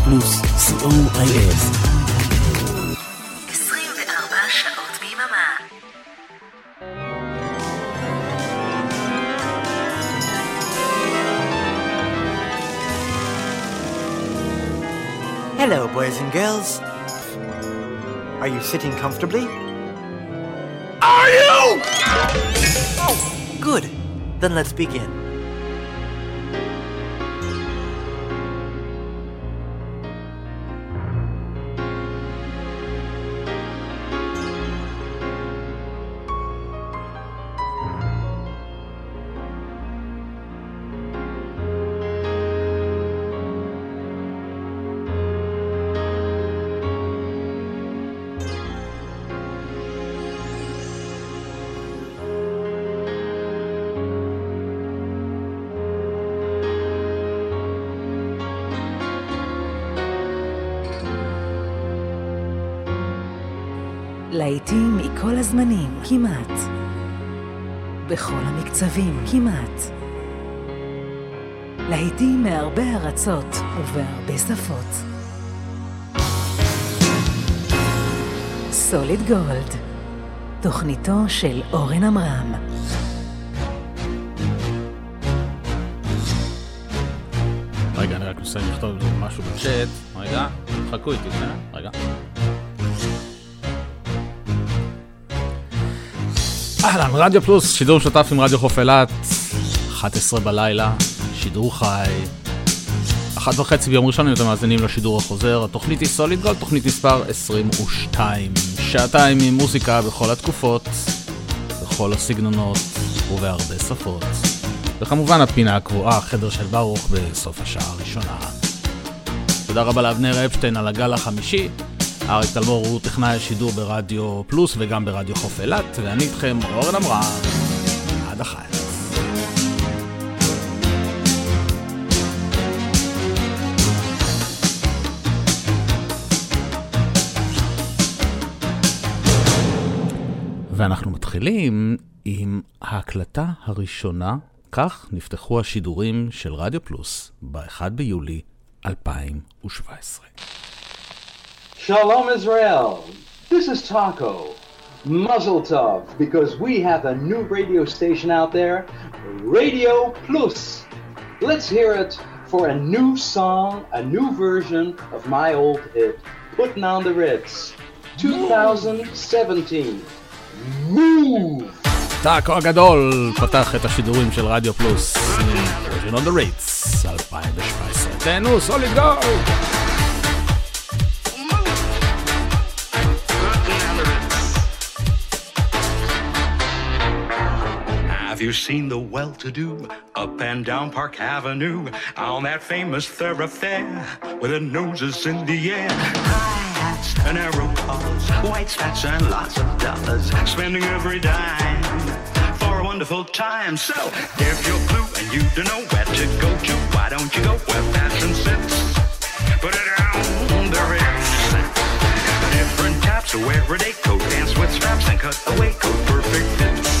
פלוס, co.il. 24 שעות ביממה. Hello, boys and girls. Are you sitting comfortably? Are you? Oh, good. Then let's begin. להיטים מכל הזמנים, כמעט. בכל המקצבים, כמעט. להיטים מהרבה ארצות ובהרבה שפות. סוליד גולד, תוכניתו של אורן עמרם. רגע, אני רק מסיים לכתוב משהו בצ'אט. רגע, חכו איתי, בסדר? רגע. אהלן, רדיו פלוס, שידור משותף עם רדיו חוף אילת, 11 בלילה, שידור חי. אחת וחצי ביום ראשון, אם אתם מאזינים לשידור החוזר, התוכנית היא סוליד גולד, תוכנית מספר 22. שעתיים עם מוזיקה בכל התקופות, בכל הסגנונות ובהרבה שפות. וכמובן הפינה הקבועה, חדר של ברוך בסוף השעה הראשונה. תודה רבה לאבנר אפשטיין על הגל החמישי. אריק תלמור הוא טכנאי השידור ברדיו פלוס וגם ברדיו חוף אילת, ואני איתכם אורן אמרה, עד החיץ. ואנחנו מתחילים עם ההקלטה הראשונה, כך נפתחו השידורים של רדיו פלוס ב-1 ביולי 2017. Shalom Israel. This is Taco. Muzzle Tov, because we have a new radio station out there, Radio Plus. Let's hear it for a new song, a new version of my old hit, Putting on the Ritz, 2017. Move! טאקו הגדול פתח את השידורים של רדיו פלוס עם version on the rates 2017. תהנו, סוליד גולד! Have you seen the well-to-do up and down Park Avenue on that famous thoroughfare with their noses in the air? High hats and arrow collars, white spats and lots of dollars, spending every dime for a wonderful time. So if you're blue and you don't know where to go to, why don't you go where fashion sits? Put it on the Ritz. Different types of day coat, dance with straps and cut away coat, perfect fits.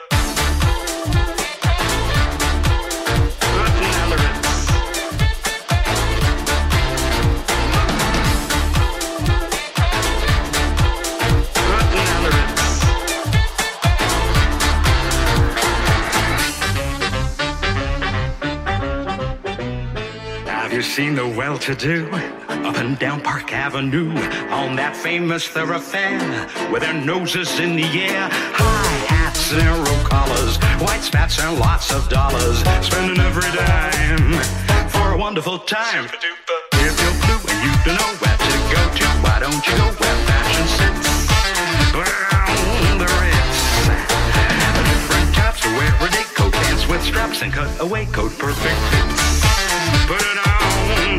seen the well-to-do up and down Park Avenue on that famous thoroughfare with their noses in the air? High hats, and narrow collars, white spats and lots of dollars, spending every dime for a wonderful time. If you're blue and you don't know where to go to, why don't you go where fashion sits? The Ritz. Different types of wear a day coat, dance with straps and cut away coat, perfect. Put it on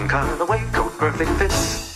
and cut color, the way coat perfect fits.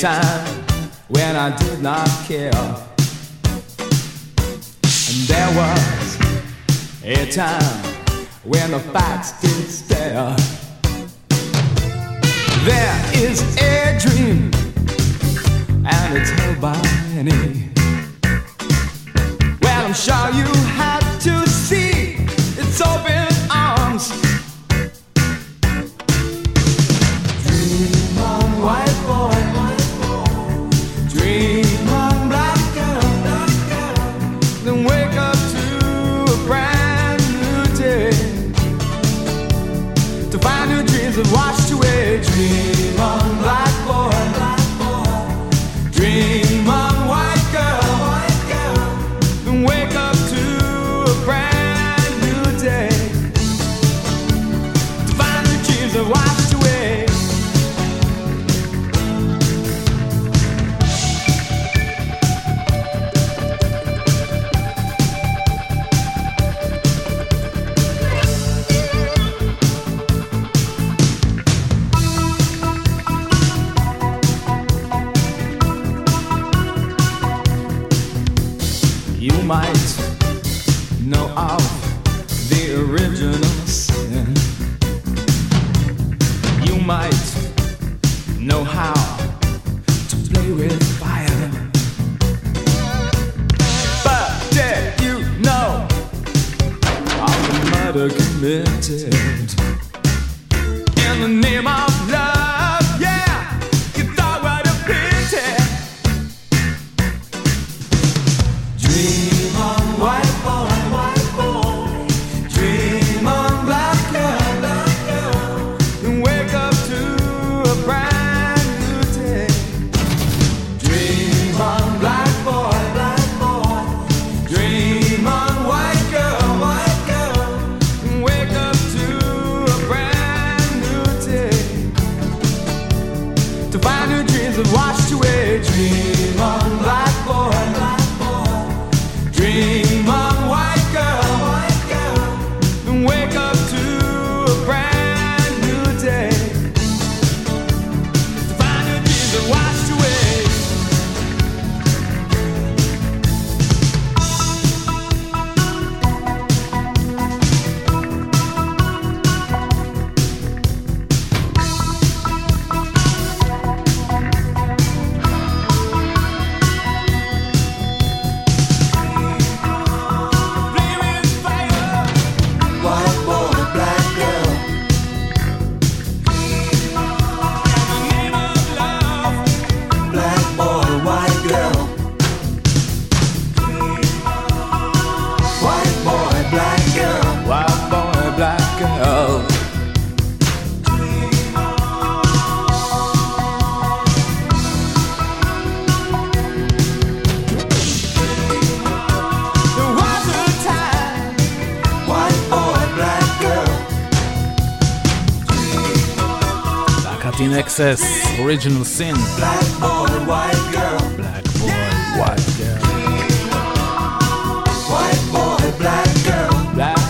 time when I did not care. And there was a time when the facts did stare. There is a dream, and it's held by many. Well, I'm sure you had to see.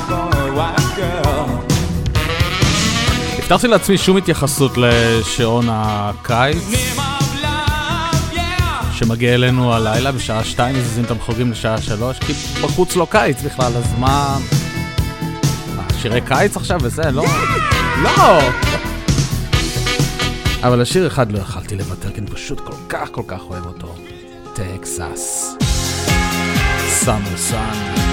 Boy, white girl. הבטחתי לעצמי שום התייחסות לשעון הקיץ. שמגיע אלינו הלילה בשעה שתיים, מזיזים את המחוגים לשעה שלוש, כי בחוץ לא קיץ בכלל, אז. מה, שירי קיץ עכשיו וזה? לא. לא! אבל השיר אחד לא יכלתי לוותר, כי אני פשוט כל כך כל כך אוהב אותו. טקסס. סאמר סאן.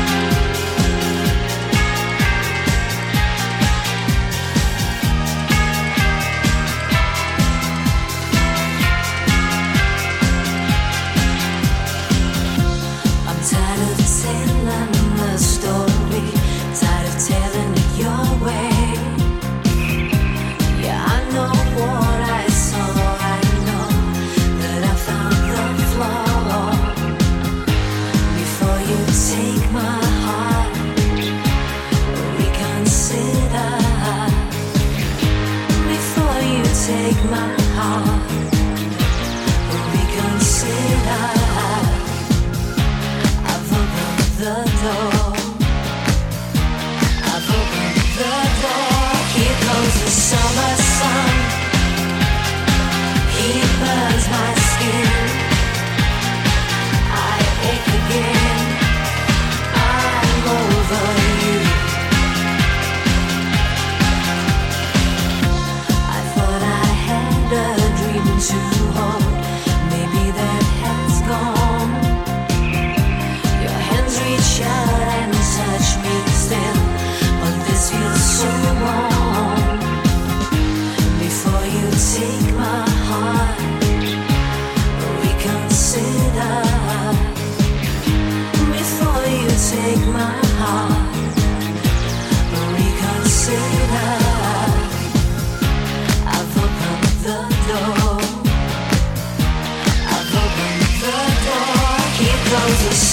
Over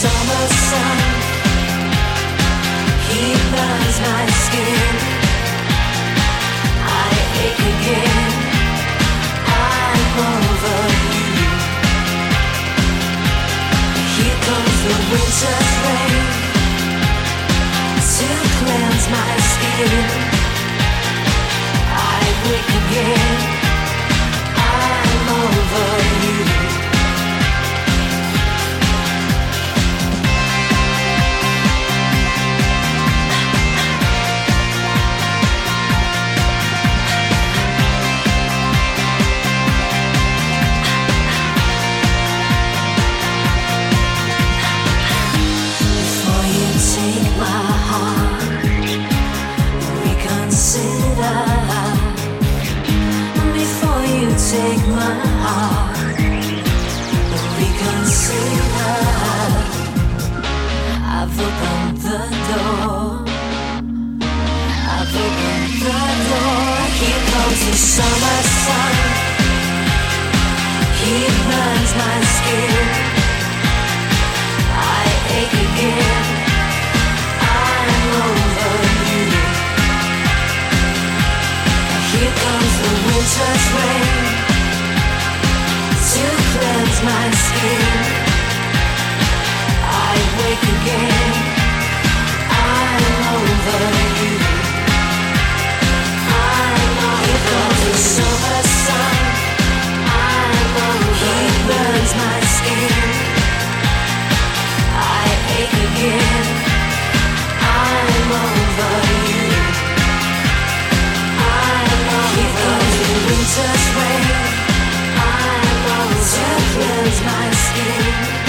summer sun. He burns my skin. I ache again. I'm over you. Here comes the winter's rain to cleanse my skin. I wake again. I'm over you. Take my heart, reconsider. I've opened the door. I've opened the door. Here comes the summer my skin. The summer sun. I'm over He burns my skin. I ache again. I'm over you. I'm over comes the winter's rain. Cleanse my skin.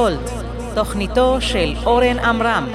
גולד, תוכניתו של אורן עמרם.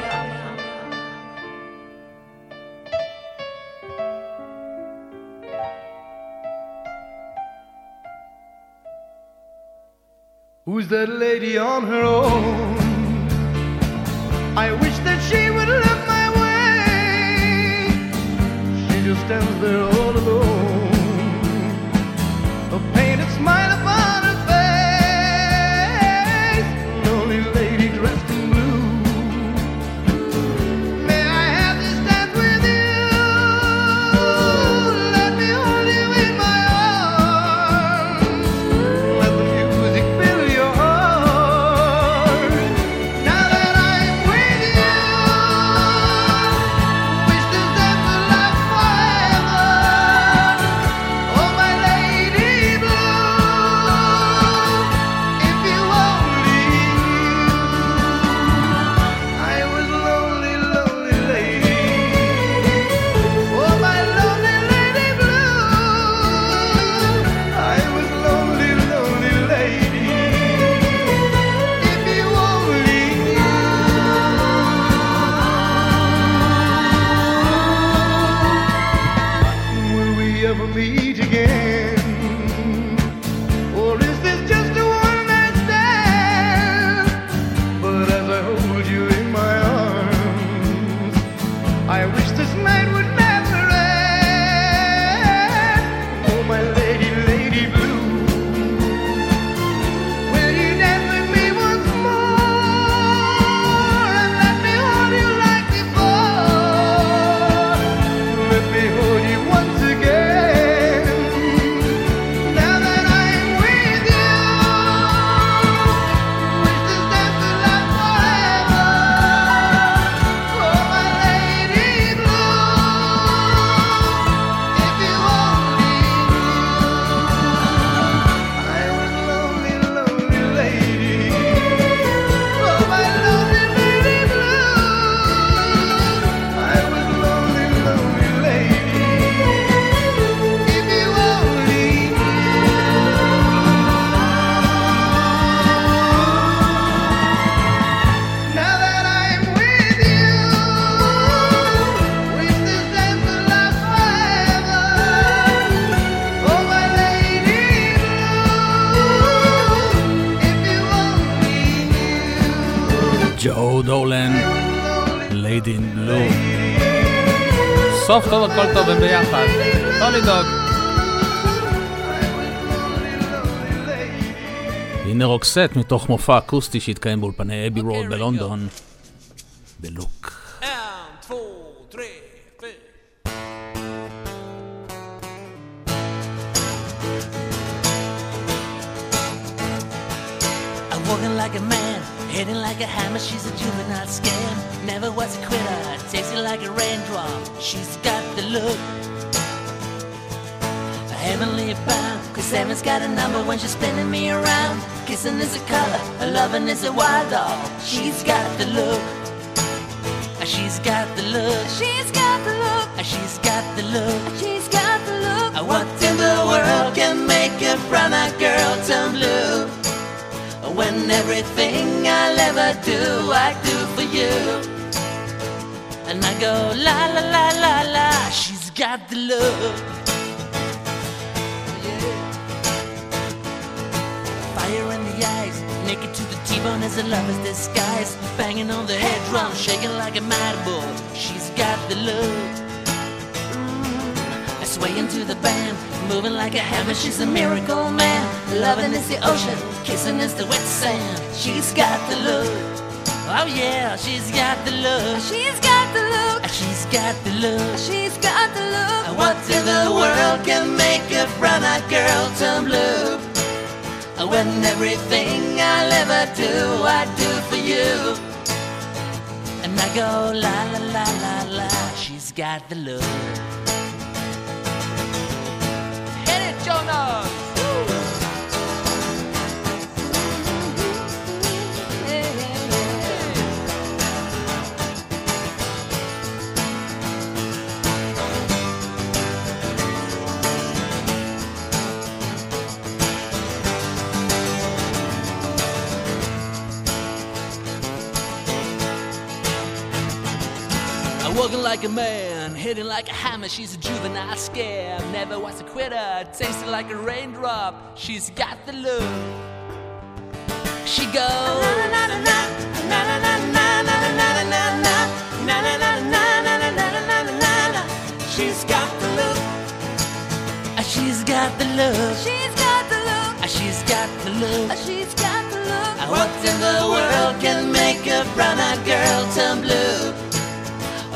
סוף טוב, הכל טוב, הם ביחד. לא לדאוג. הנה רוקסט מתוך מופע אקוסטי שהתקיים באולפני אבי רוד בלונדון. Kissing is a color, a loving is a wild dog. She's got the look. She's got the look. She's got the look. She's got the look. She's got the look. What in the world can make a brown-eyed girl turn blue? When everything I'll ever do, I do for you. And I go la la la la la, she's got the look. T-bone as a lover's disguise. Banging on the head drum, shaking like a mad bull. She's got the look. Mm. I sway into the band, moving like a hammer. She's a miracle man. Loving is the ocean, kissing is the wet sand. She's got the look. Oh yeah, she's got the look. She's got the look. She's got the look. She's got the look. What in the world can make a brown-eyed girl turn blue? When everything I'll ever do, I do for you. And I go la la la la la. She's got the look. Hit it, Jonas! Walking like a man, hitting like a hammer, she's a juvenile scam. Never was a quitter, tasting like a raindrop, she's got the look. She goes. She's got the look. She's got the look. She's got the look. She's got the look. She's got the look. What in the world can make a brown-eyed girl turn blue?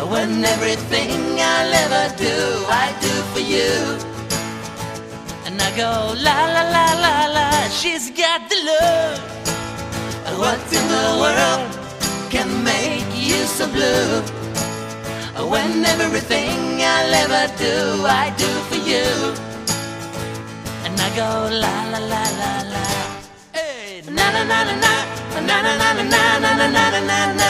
When everything I'll ever do, I do for you. And I go la la la la la, she's got the look. What in the world can make you so blue? When everything I'll ever do, I do for you. And I go la la la la la. Hey, na na na na na na na na na na na na na na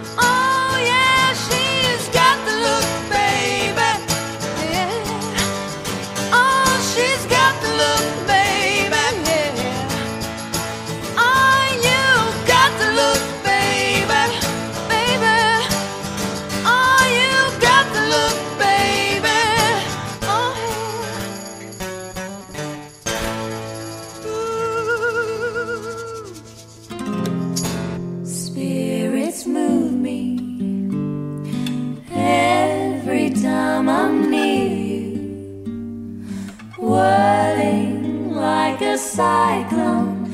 whirling like a cyclone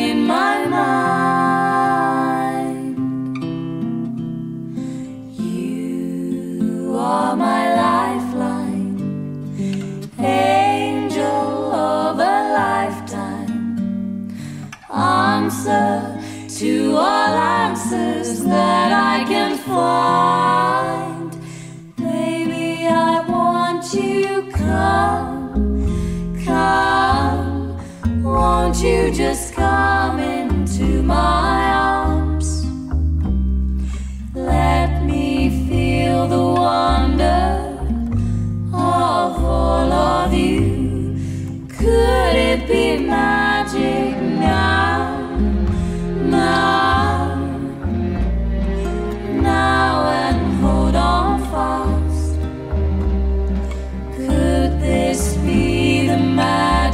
in my mind. You are my lifeline, angel of a lifetime answer to all answers that I can find. Baby, I want you come, Won't you just come into my arms? Let me feel the wonder of all of you. Could it be magic now? Now, There'll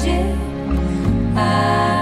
I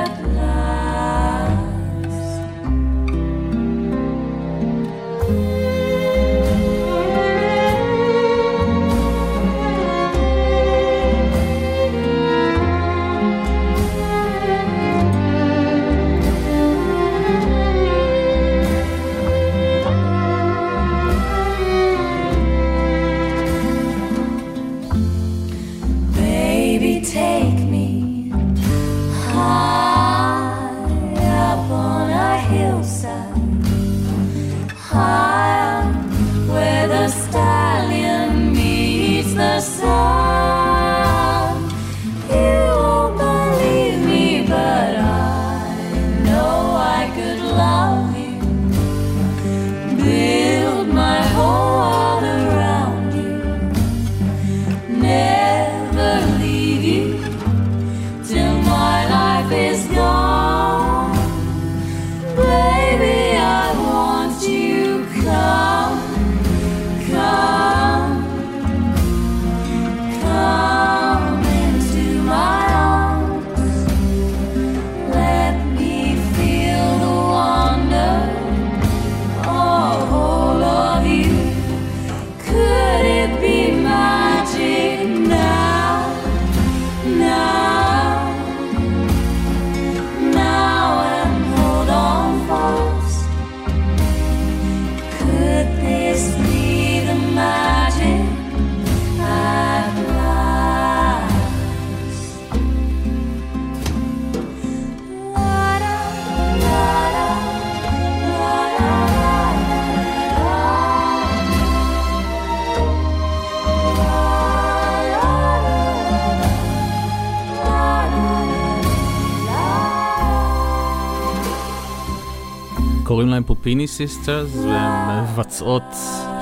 סיסטרס והן מבצעות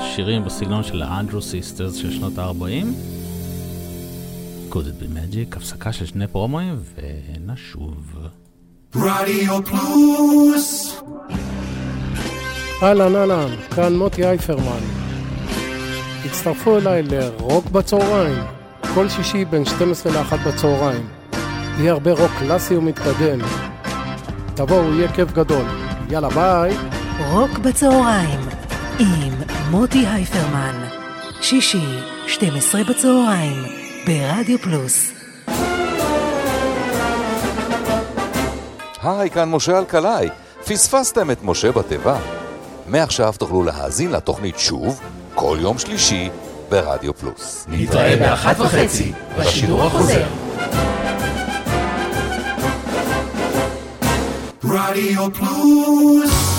שירים בסגנון של האנדרו סיסטרס של שנות ה-40. Could it be magic? הפסקה של שני פרומואים ונשוב. רדיו פלוס! אהלן אהלן, כאן מוטי אייפרמן. הצטרפו אליי לרוק בצהריים, כל שישי בין 12 ל-1 בצהריים. יהיה הרבה רוק קלאסי ומתקדם. תבואו, יהיה כיף גדול. יאללה ביי! רוק בצהריים עם מוטי הייפרמן. שישי, 12 בצהריים, ברדיו פלוס. היי, כאן משה אלקלעי. פספסתם את משה בטבע? מעכשיו תוכלו להאזין לתוכנית שוב, כל יום שלישי, ברדיו פלוס. נתראה באחת וחצי, בשידור החוזר. רדיו פלוס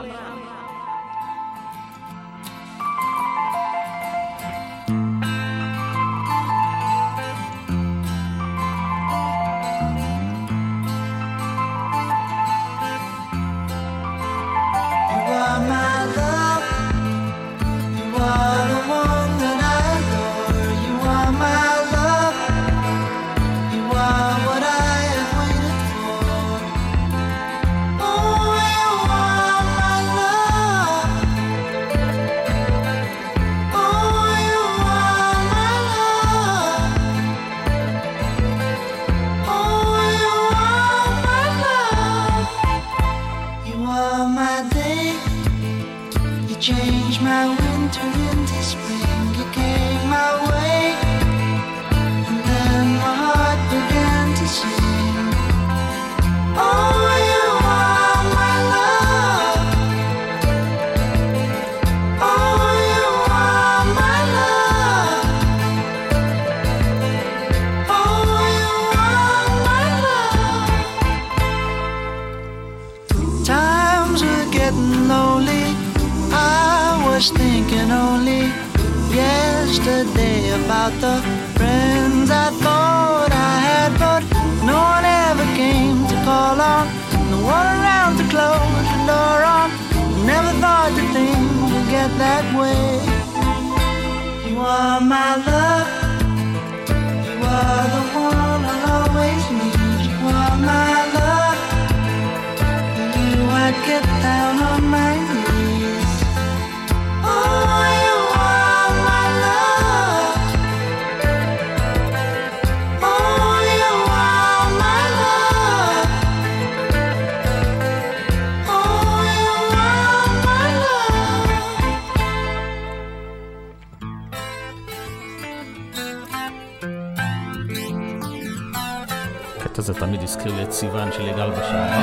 הזכיר לי את סיוון של יגאל בשער.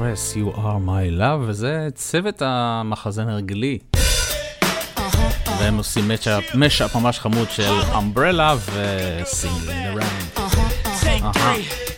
אקספרס, You are my love, וזה צוות המחזן הרגלי. והם עושים משאפ משאפ ממש חמוד של אמברלה וסינגלינג הראונד.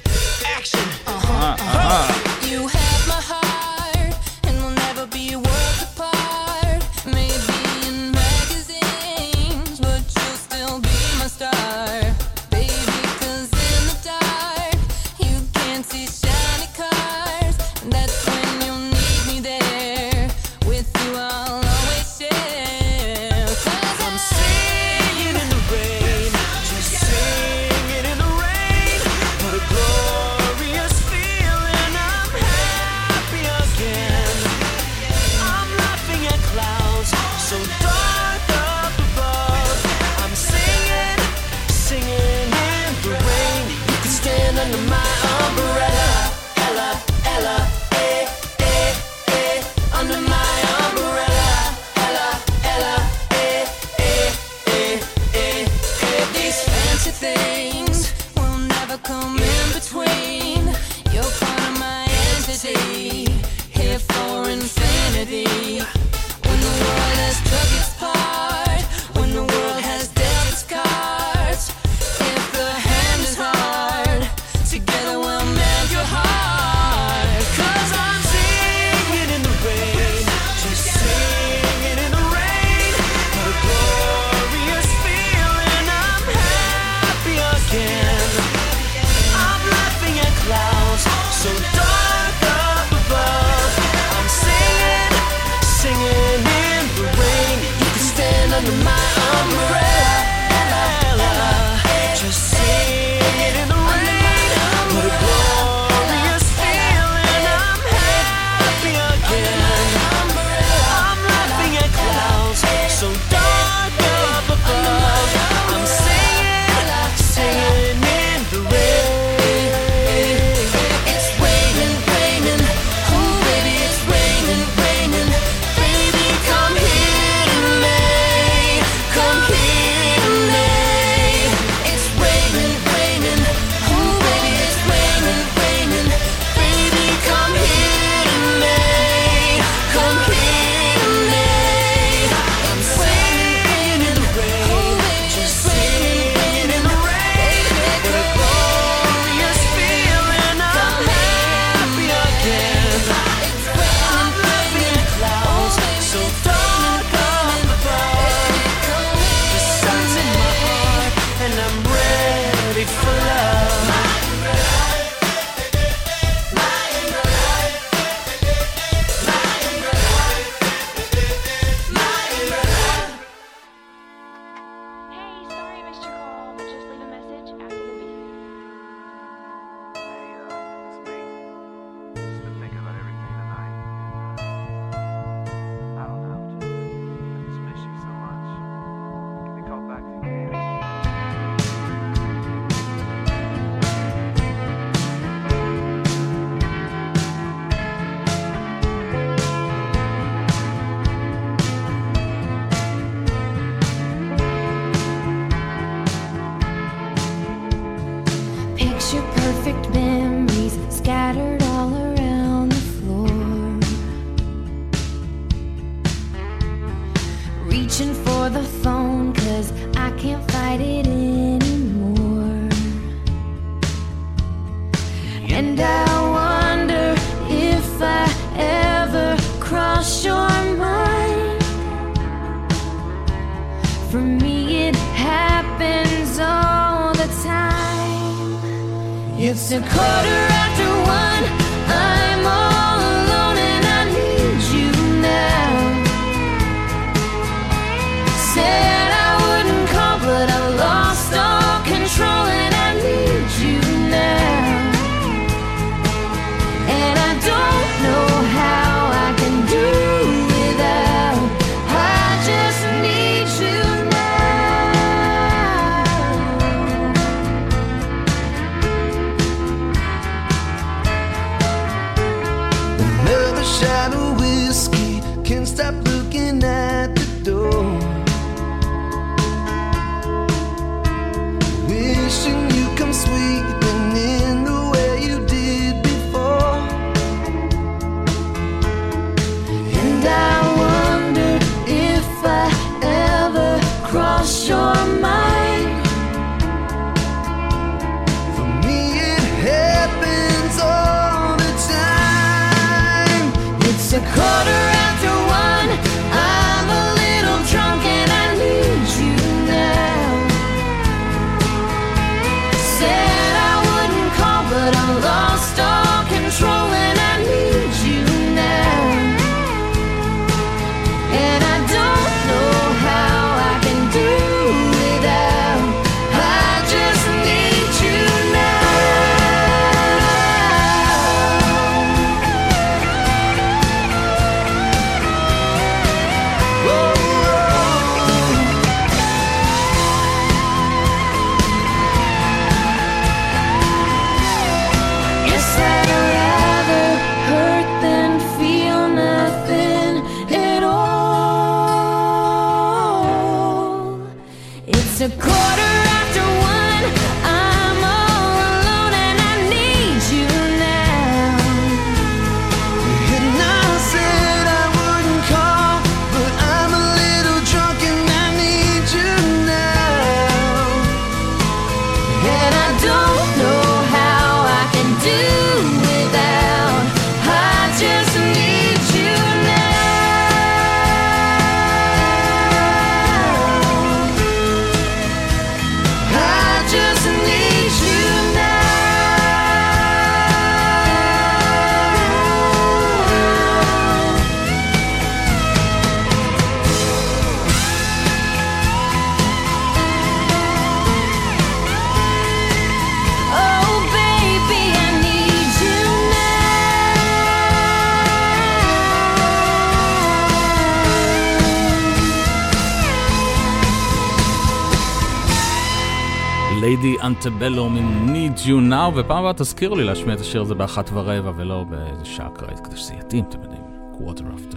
אנטבלום עם Need You Now, ופעם הבאה תזכירו לי להשמיע את השיר הזה באחת ורבע ולא באיזה שעה קראת, כדי שזה יתאים, אתם יודעים, quarter after.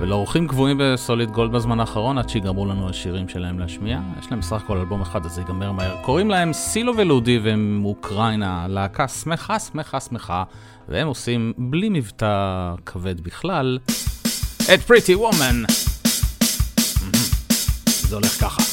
ולאורחים קבועים בסוליד גולד בזמן האחרון, עד שיגמרו לנו השירים שלהם להשמיע. יש להם בסך הכל אלבום אחד, אז זה ייגמר מהר. קוראים להם סילו ולודי, והם מאוקראינה, להקה שמחה, שמחה, שמחה, והם עושים, בלי מבטא כבד בכלל, את פריטי וומן. las cajas.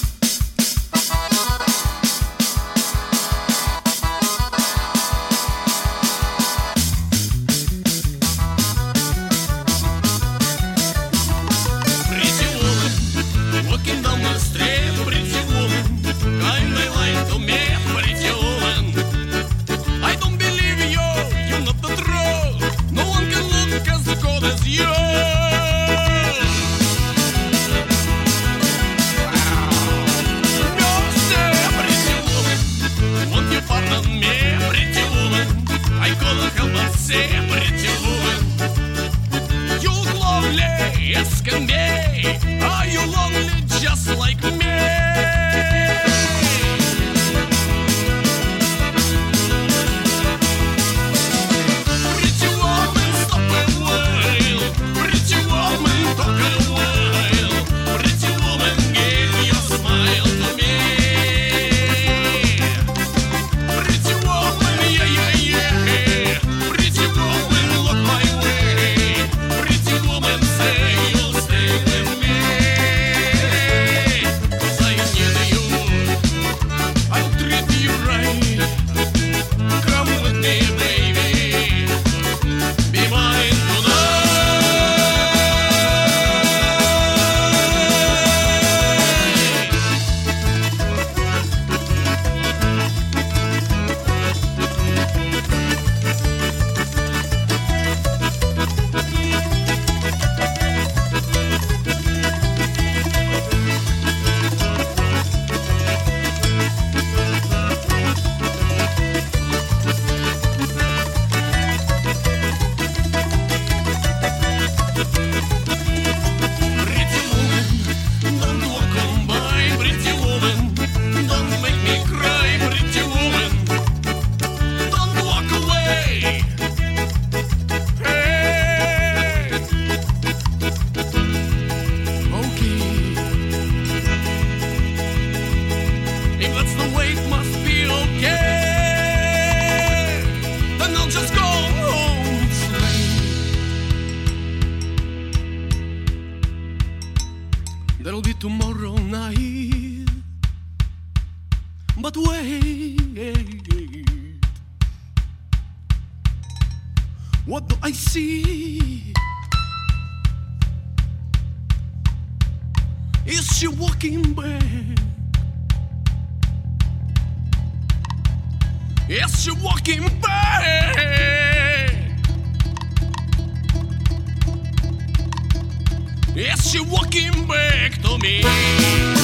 Is she walking back to me?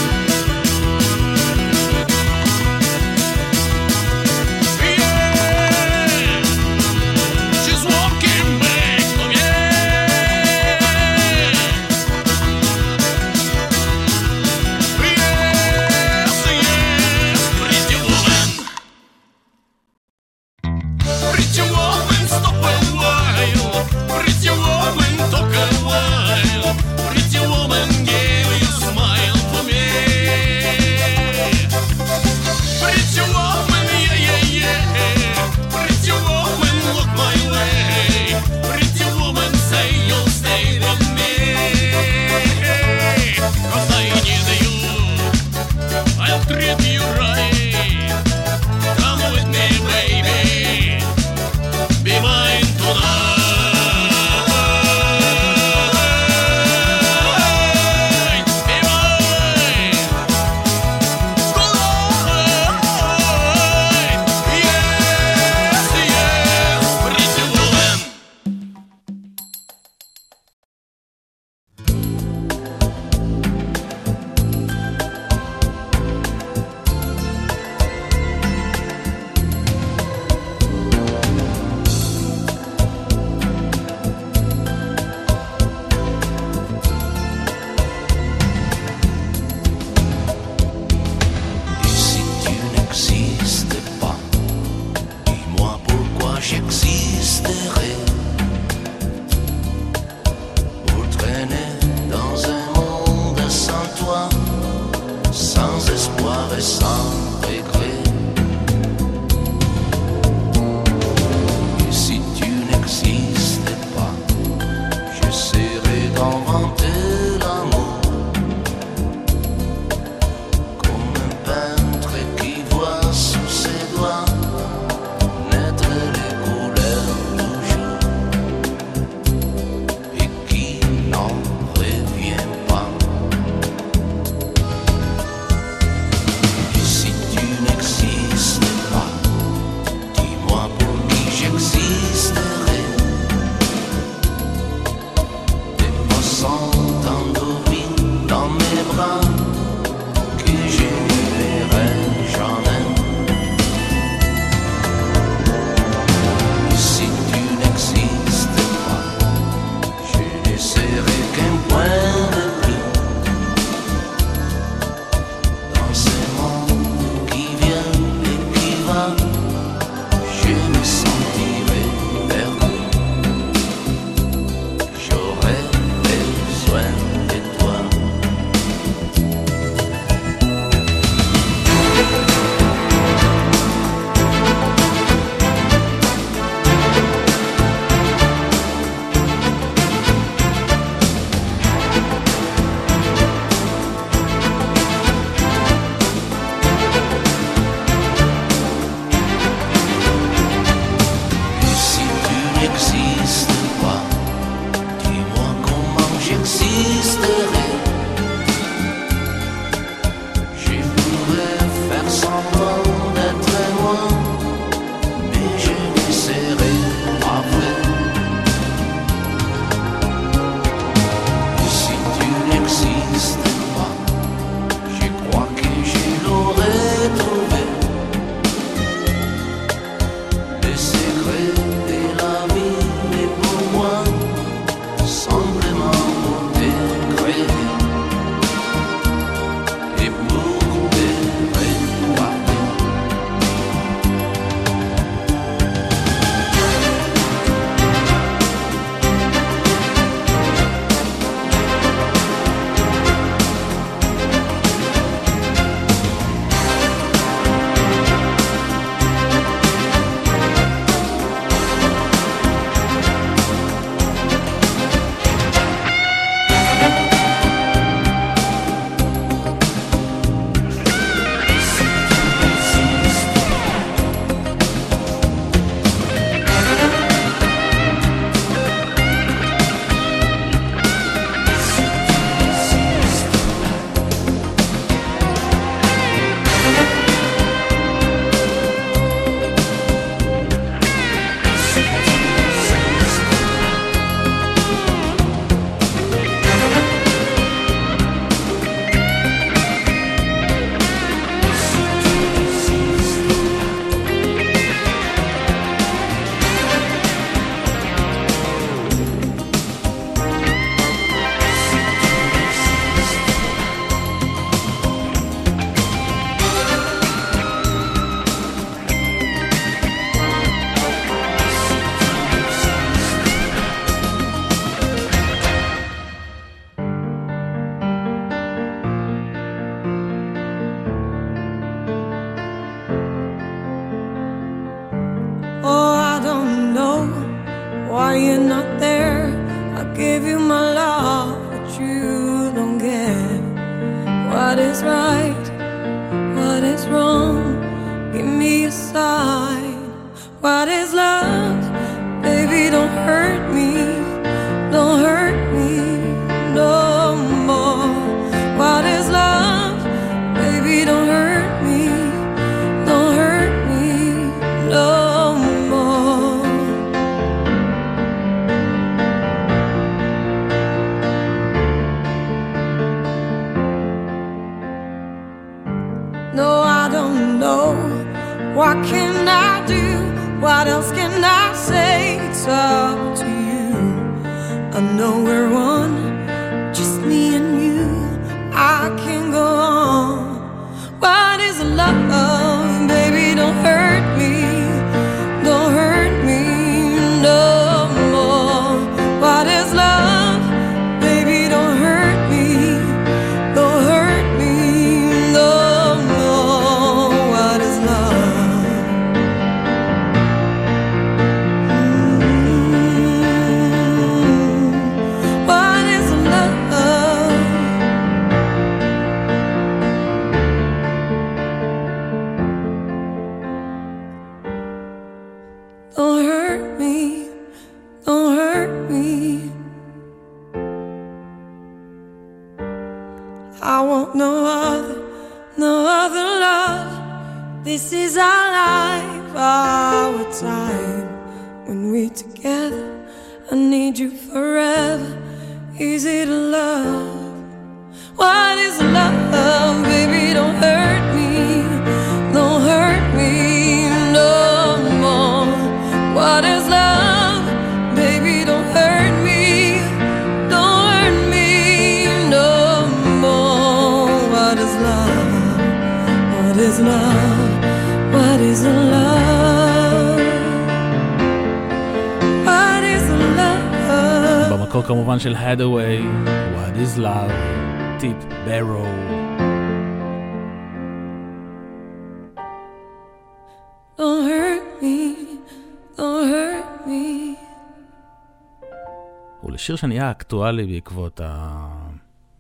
ולשיר שנהיה אקטואלי בעקבות, ה...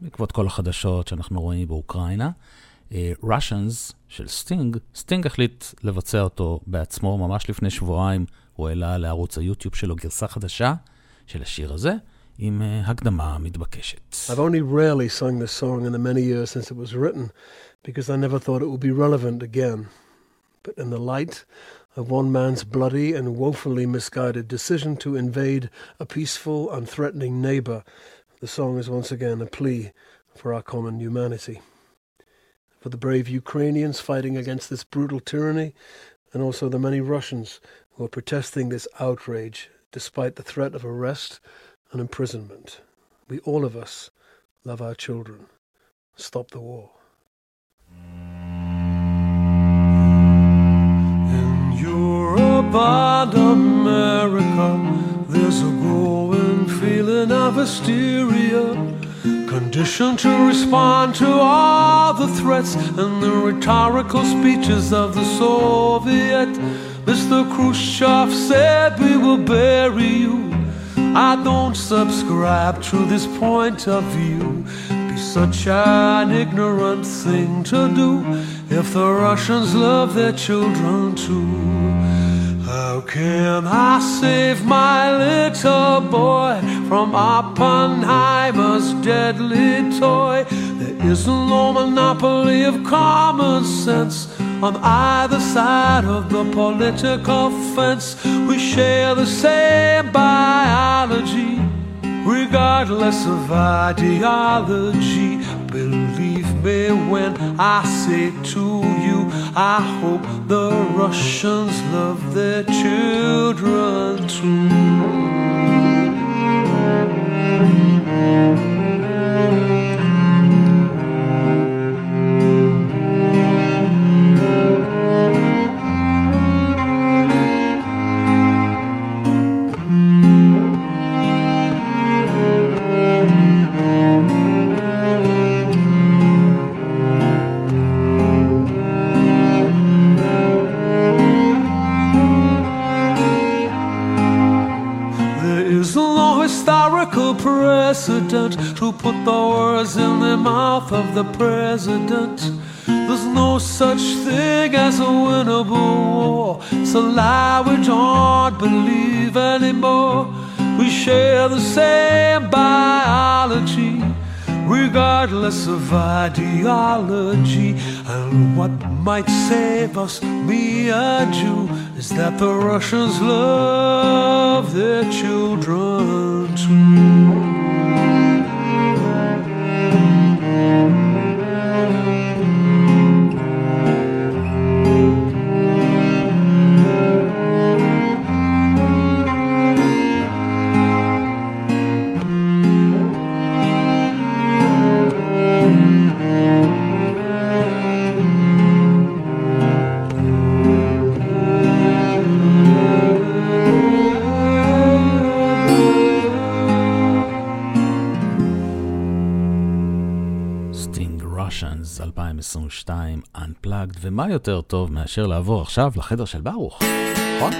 בעקבות כל החדשות שאנחנו רואים באוקראינה. אה, Russians של סטינג, סטינג החליט לבצע אותו בעצמו, ממש לפני שבועיים הוא העלה לערוץ היוטיוב שלו גרסה חדשה של השיר הזה, עם אה, הקדמה מתבקשת. I've only rarely sung this song in the many years since it was written because I never thought it would be relevant again. But in the light of one man's bloody and woefully misguided decision to invade a peaceful and threatening neighbor, the song is once again a plea for our common humanity. For the brave Ukrainians fighting against this brutal tyranny, and also the many Russians who are protesting this outrage despite the threat of arrest and imprisonment. We, all of us, love our children. Stop the war. And America, there's a growing feeling of hysteria, conditioned to respond to all the threats and the rhetorical speeches of the Soviet. Mr. Khrushchev said, We will bury you. I don't subscribe to this point of view. Be such an ignorant thing to do if the Russians love their children too. How can I save my little boy from Oppenheimer's deadly toy? There is no monopoly of common sense on either side of the political fence. We share the same biology, regardless of ideology. Me when I say to you, I hope the Russians love their children too. Precedent to put the words in the mouth of the president. There's no such thing as a winnable war. It's a lie we don't believe anymore. We share the same biology, regardless of ideology. And what might save us, me and you, is that the Russians love their children too. 2022 Unplugged, ומה יותר טוב מאשר לעבור עכשיו לחדר של ברוך, נכון?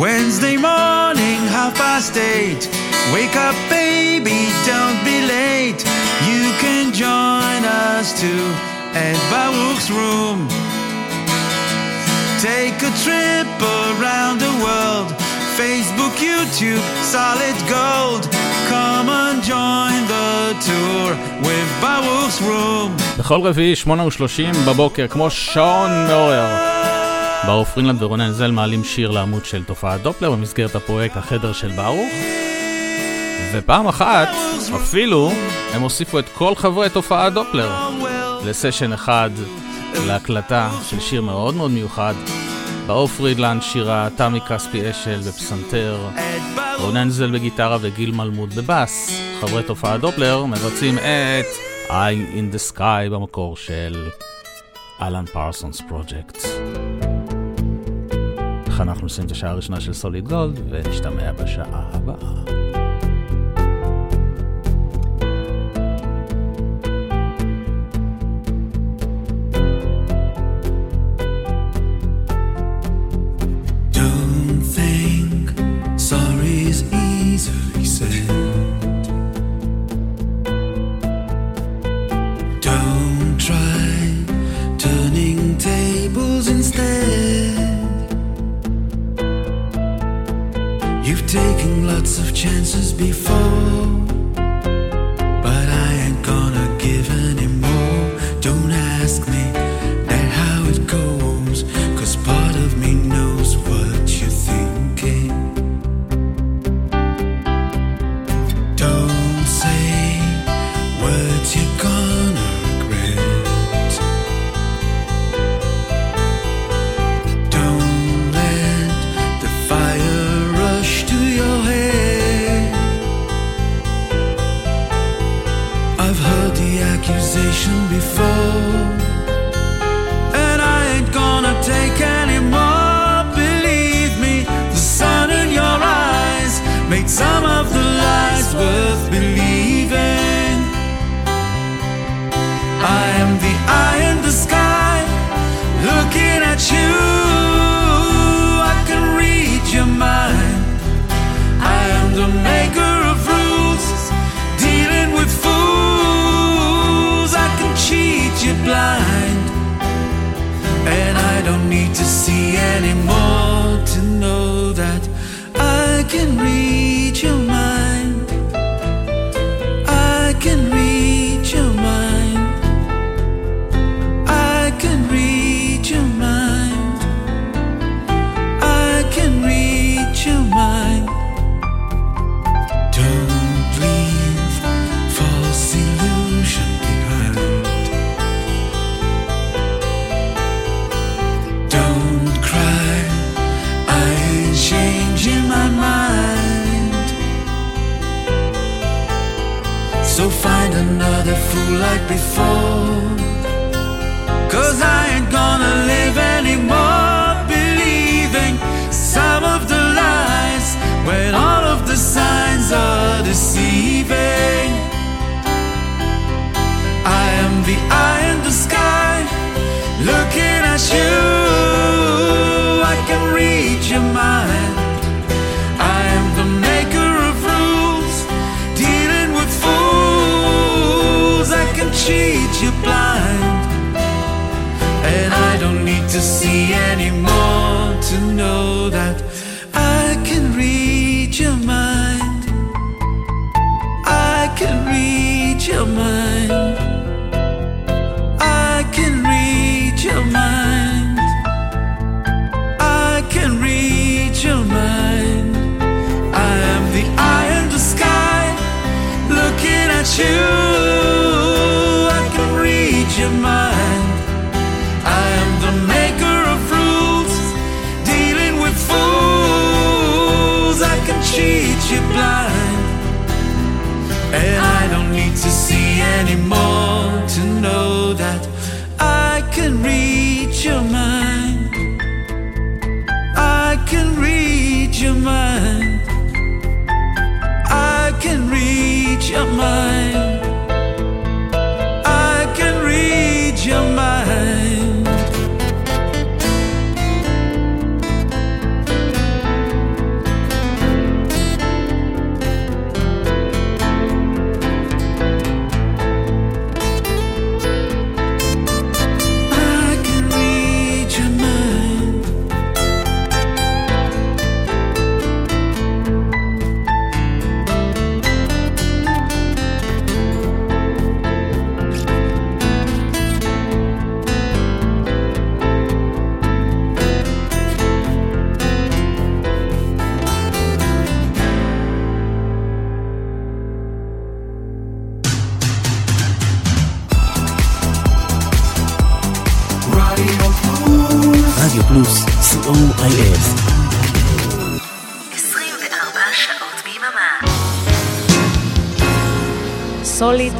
Wednesday morning, half past eight. Wake up, baby, don't be late. You can join us too at Baruch's room. Take a trip around the world. Facebook, YouTube, solid gold. Come and join the tour with Baruch's room. בכל רביעי, 8:30 בבוקר, כמו שעון מעורר. ברוך פרינלנד ורונן זל מעלים שיר לעמוד של תופעת דופלר במסגרת הפרויקט החדר של ברוך. ופעם אחת, אפילו, הם הוסיפו את כל חברי תופעת דופלר לסשן אחד, להקלטה של שיר מאוד מאוד מיוחד. ברוך פרידלנד שירה, תמי כספי אשל בפסנתר, רונן זל בגיטרה וגיל מלמוד בבאס. חברי תופעת דופלר מבצעים את Eye in the Sky במקור של אלן פרסונס פרויקט. ככה אנחנו נסיים את השעה הראשונה של סוליד גולד, ונשתמע בשעה הבאה.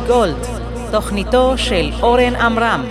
גולד, תוכניתו של אורן עמרם.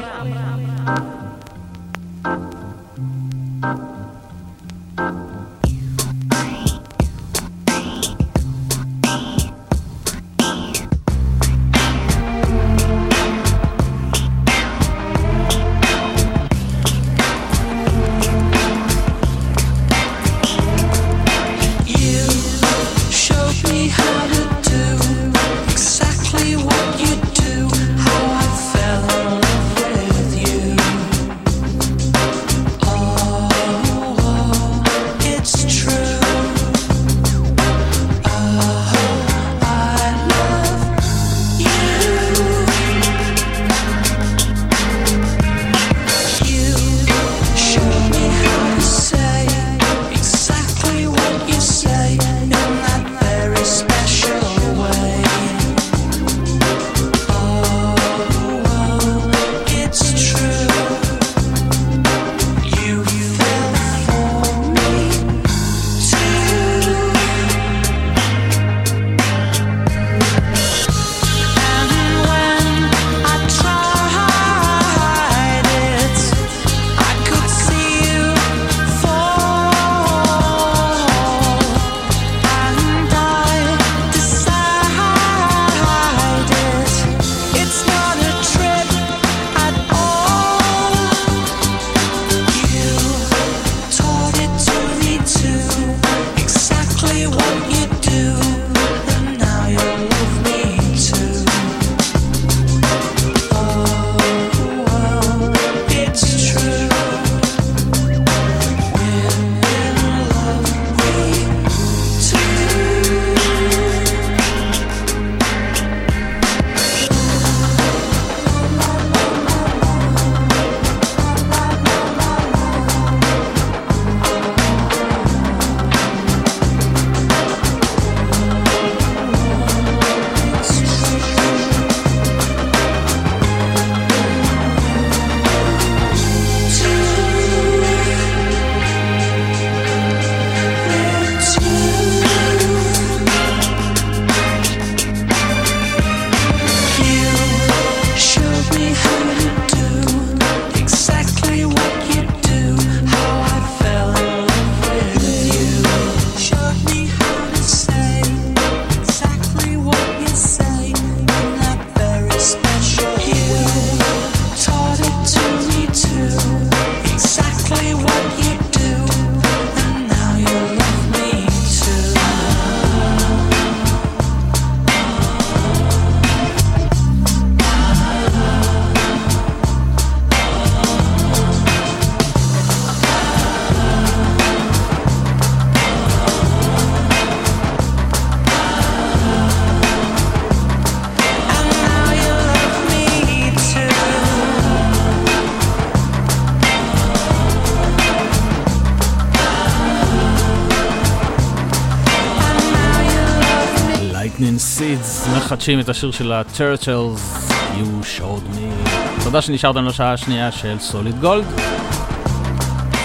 מחדשים את השיר של ה-Turtles, You Showed Me. תודה שנשארתם לשעה השנייה של סוליד גולד.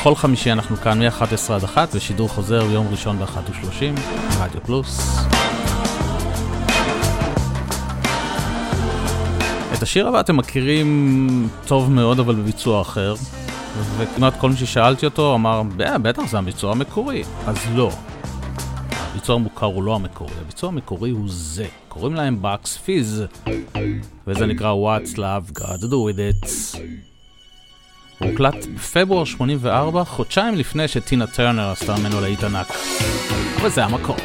כל חמישי אנחנו כאן מ-11 עד 1 ושידור חוזר ביום ראשון ב-13:30, רדיו פלוס. את השיר הבא אתם מכירים טוב מאוד אבל בביצוע אחר, וכמעט כל מי ששאלתי אותו אמר, אה, בטח זה הביצוע המקורי, אז לא. הביצוע המוכר הוא לא המקורי, הביצוע המקורי הוא זה. קוראים להם באקס פיז, וזה נקרא What's Love God Do With It. הוא הוקלט בפברואר 84, חודשיים לפני שטינה טרנר עשתה ממנו לאי תנ"ק. וזה המקור.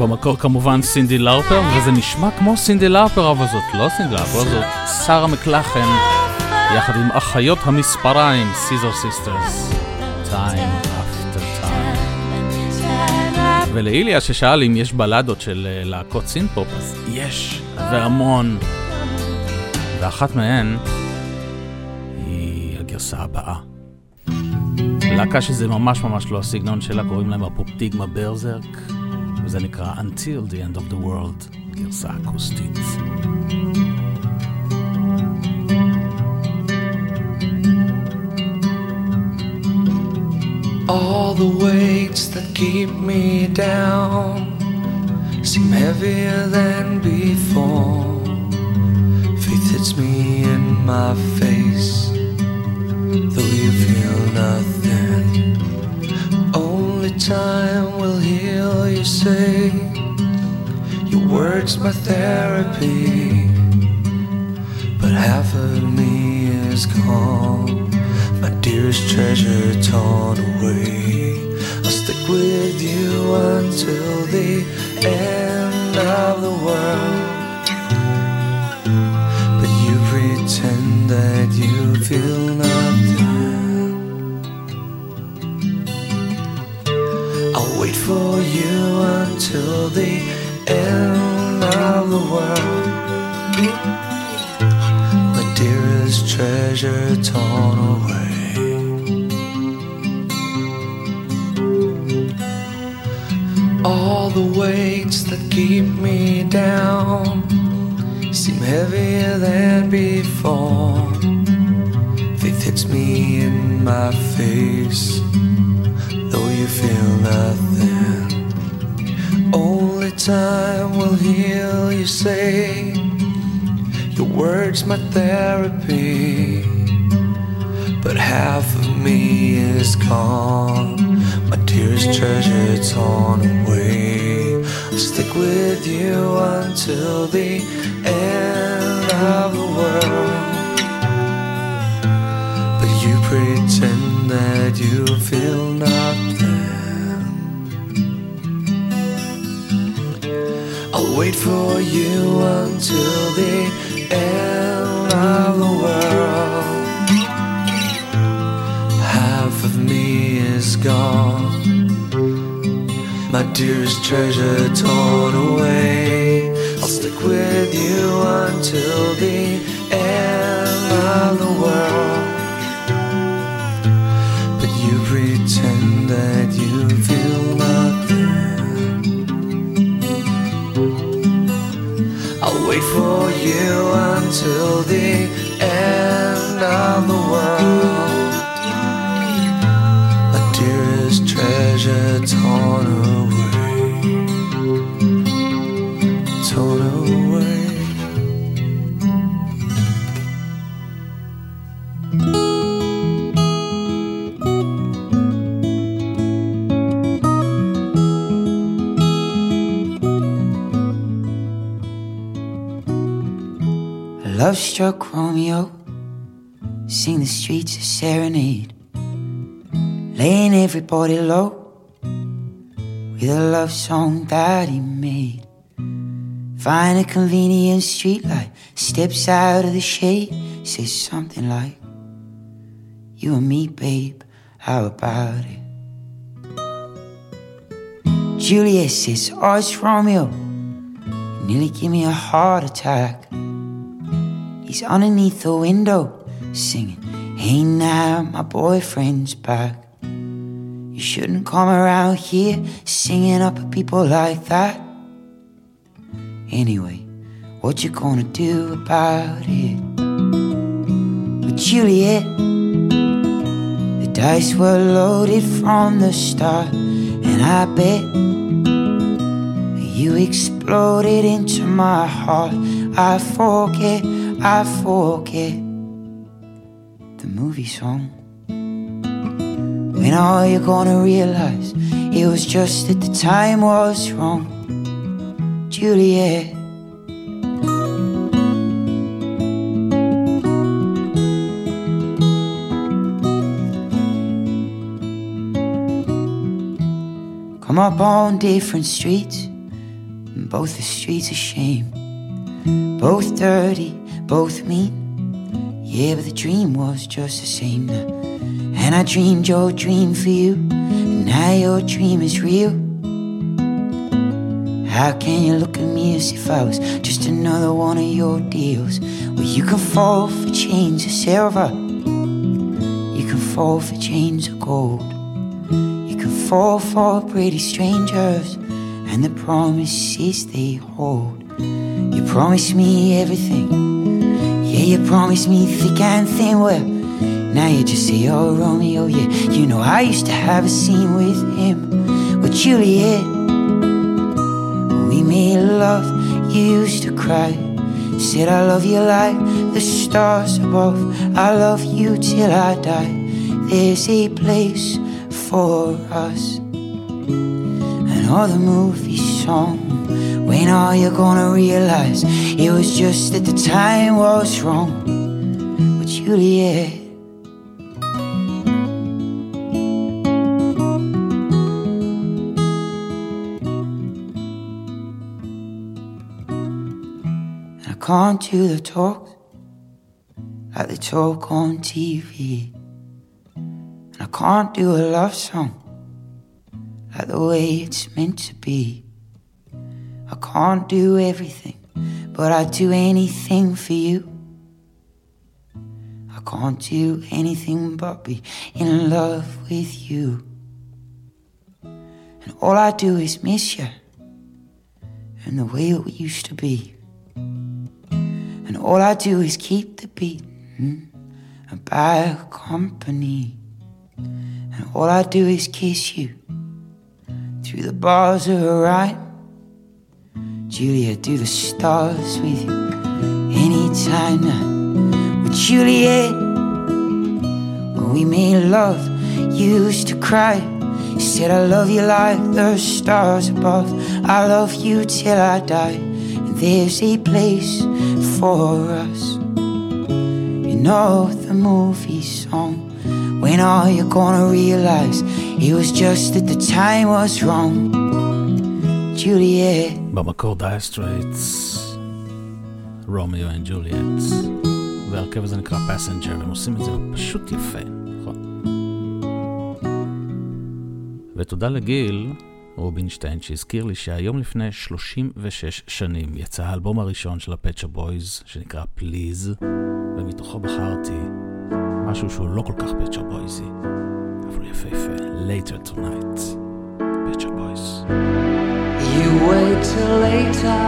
במקור כמובן סינדי לאופר, וזה נשמע כמו סינדי לאופר, אבל זאת לא סינדי לאופר, זאת שרה מקלחן, יחד עם אחיות המספריים, סיזר סיסטרס. Time after time. ולאיליה ששאל אם יש בלדות של אה, להקות סינפופ, אז יש, והמון. ואחת מהן היא הגרסה הבאה. להקה שזה ממש ממש לא הסגנון שלה, קוראים להם הפופטיגמה ברזרק, וזה נקרא Until the End of the World, גרסה אקוסטית. All the weights that keep me down seem heavier than before. Faith hits me in my face, though you feel nothing. Time will heal, you say. Your words, my therapy, but half of me is gone. My dearest treasure torn away. I'll stick with you until the end of the world. But you pretend that you feel until the end of the world. My dearest treasure torn away. All the weights that keep me down seem heavier than before. Faith hits me in my face, though you feel nothing. Time will heal, you say. Your words, my therapy. But half of me is gone. My dearest treasure torn away. I'll stick with you until the end of the world. But you pretend that you feel nothing. Wait for you until the end of the world. Half of me is gone, my dearest treasure torn away. I'll stick with you until the end of the world. But you pretend that you feel nothing. You until the end Romeo, sing the streets a serenade, laying everybody low with a love song that he made. Find a convenient streetlight, steps out of the shade, says something like, You and me, babe, how about it? Juliet says, Oh, it's Romeo. You nearly give me a heart attack. He's underneath the window singing, Hey now, my boyfriend's back. You shouldn't come around here singing up at people like that. Anyway, what you gonna do about it? But Juliet, the dice were loaded from the start, and I bet you exploded into my heart. I forget, I forget the movie song. When are you gonna realize it was just that the time was wrong? Juliet. Come up on different streets, and both the streets are shame. Both dirty, both mean. Yeah, but the dream was just the same. And I dreamed your dream for you, and now your dream is real. How can you look at me as if I was just another one of your deals? Well, you can fall for chains of silver, you can fall for chains of gold, you can fall for pretty strangers and the promises they hold. You promised me everything, yeah, you promised me thick and thin. Well, now you just say, oh, Romeo, yeah. You know, I used to have a scene with him, with Juliet. We made love, you used to cry. Said, I love you like the stars above. I love you till I die. There's a place for us. And all the movie song. When are you're gonna realize it was just that the time was wrong? With Juliet. And I can't do the talk like they talk on TV. And I can't do a love song like the way it's meant to be. I can't do everything, but I'd do anything for you. I can't do anything but be in love with you. And all I do is miss you and the way it used to be. And all I do is keep the beat and bad company. And all I do is kiss you through the bars of a rhyme. Juliet, do the stars with you anytime now. With Juliet, when we made love, you used to cry. You said I love you like the stars above. I love you till I die. And there's a place for us. You know the movie song. When are you gonna realize it was just that the time was wrong? Juliet. במקור דייר סטרייטס, רומיו אנד ג'וליאט, והרכב הזה נקרא פסנג'ר, והם עושים את זה פשוט יפה, נכון? ותודה לגיל רובינשטיין שהזכיר לי שהיום לפני 36 שנים יצא האלבום הראשון של הפצ'ה בויז, שנקרא פליז, ומתוכו בחרתי משהו שהוא לא כל כך פצ'ה בויזי, אבל יפהפה, later tonight, פצ'ה בויז. You wait till later,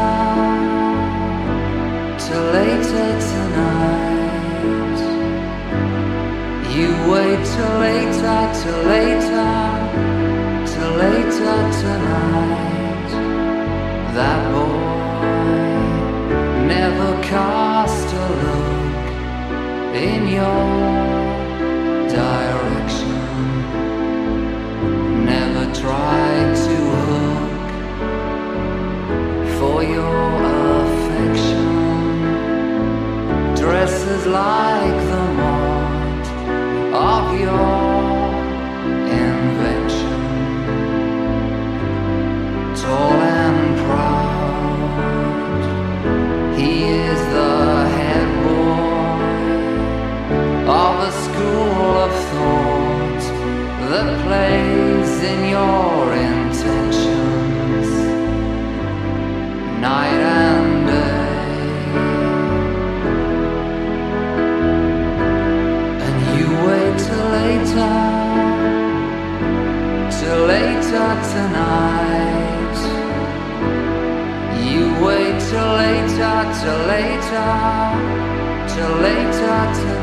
till later tonight. You wait till later, till later, till later tonight. That boy never cast a look in your direction. Never tried to your affection. Dresses like the of your invention. Tall and proud, he is the head boy of a school of thought that plays in your night and day. And you wait till later, till later tonight. You wait till later, till later, till later tonight.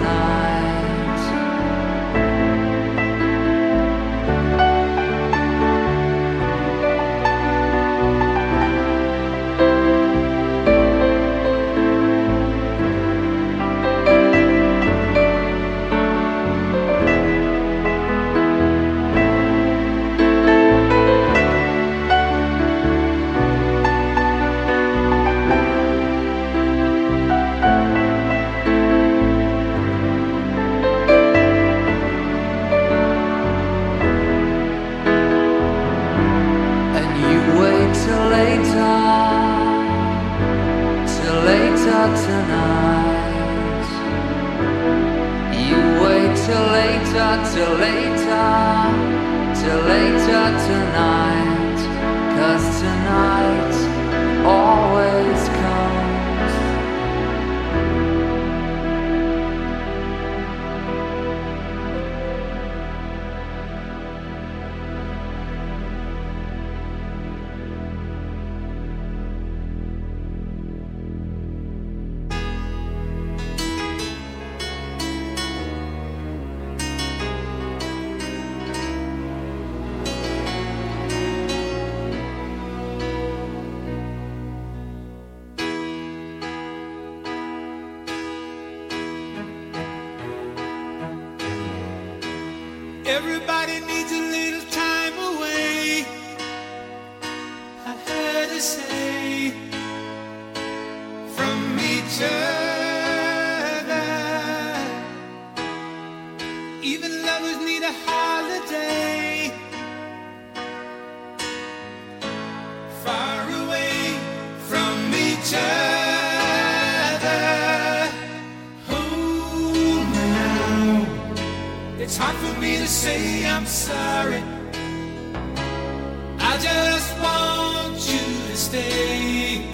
Till later, till later tonight. Need a holiday. Far away from each other. Me now. It's hard for me to say I'm sorry. I just want you to stay.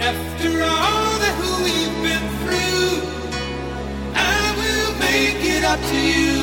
After all up to you.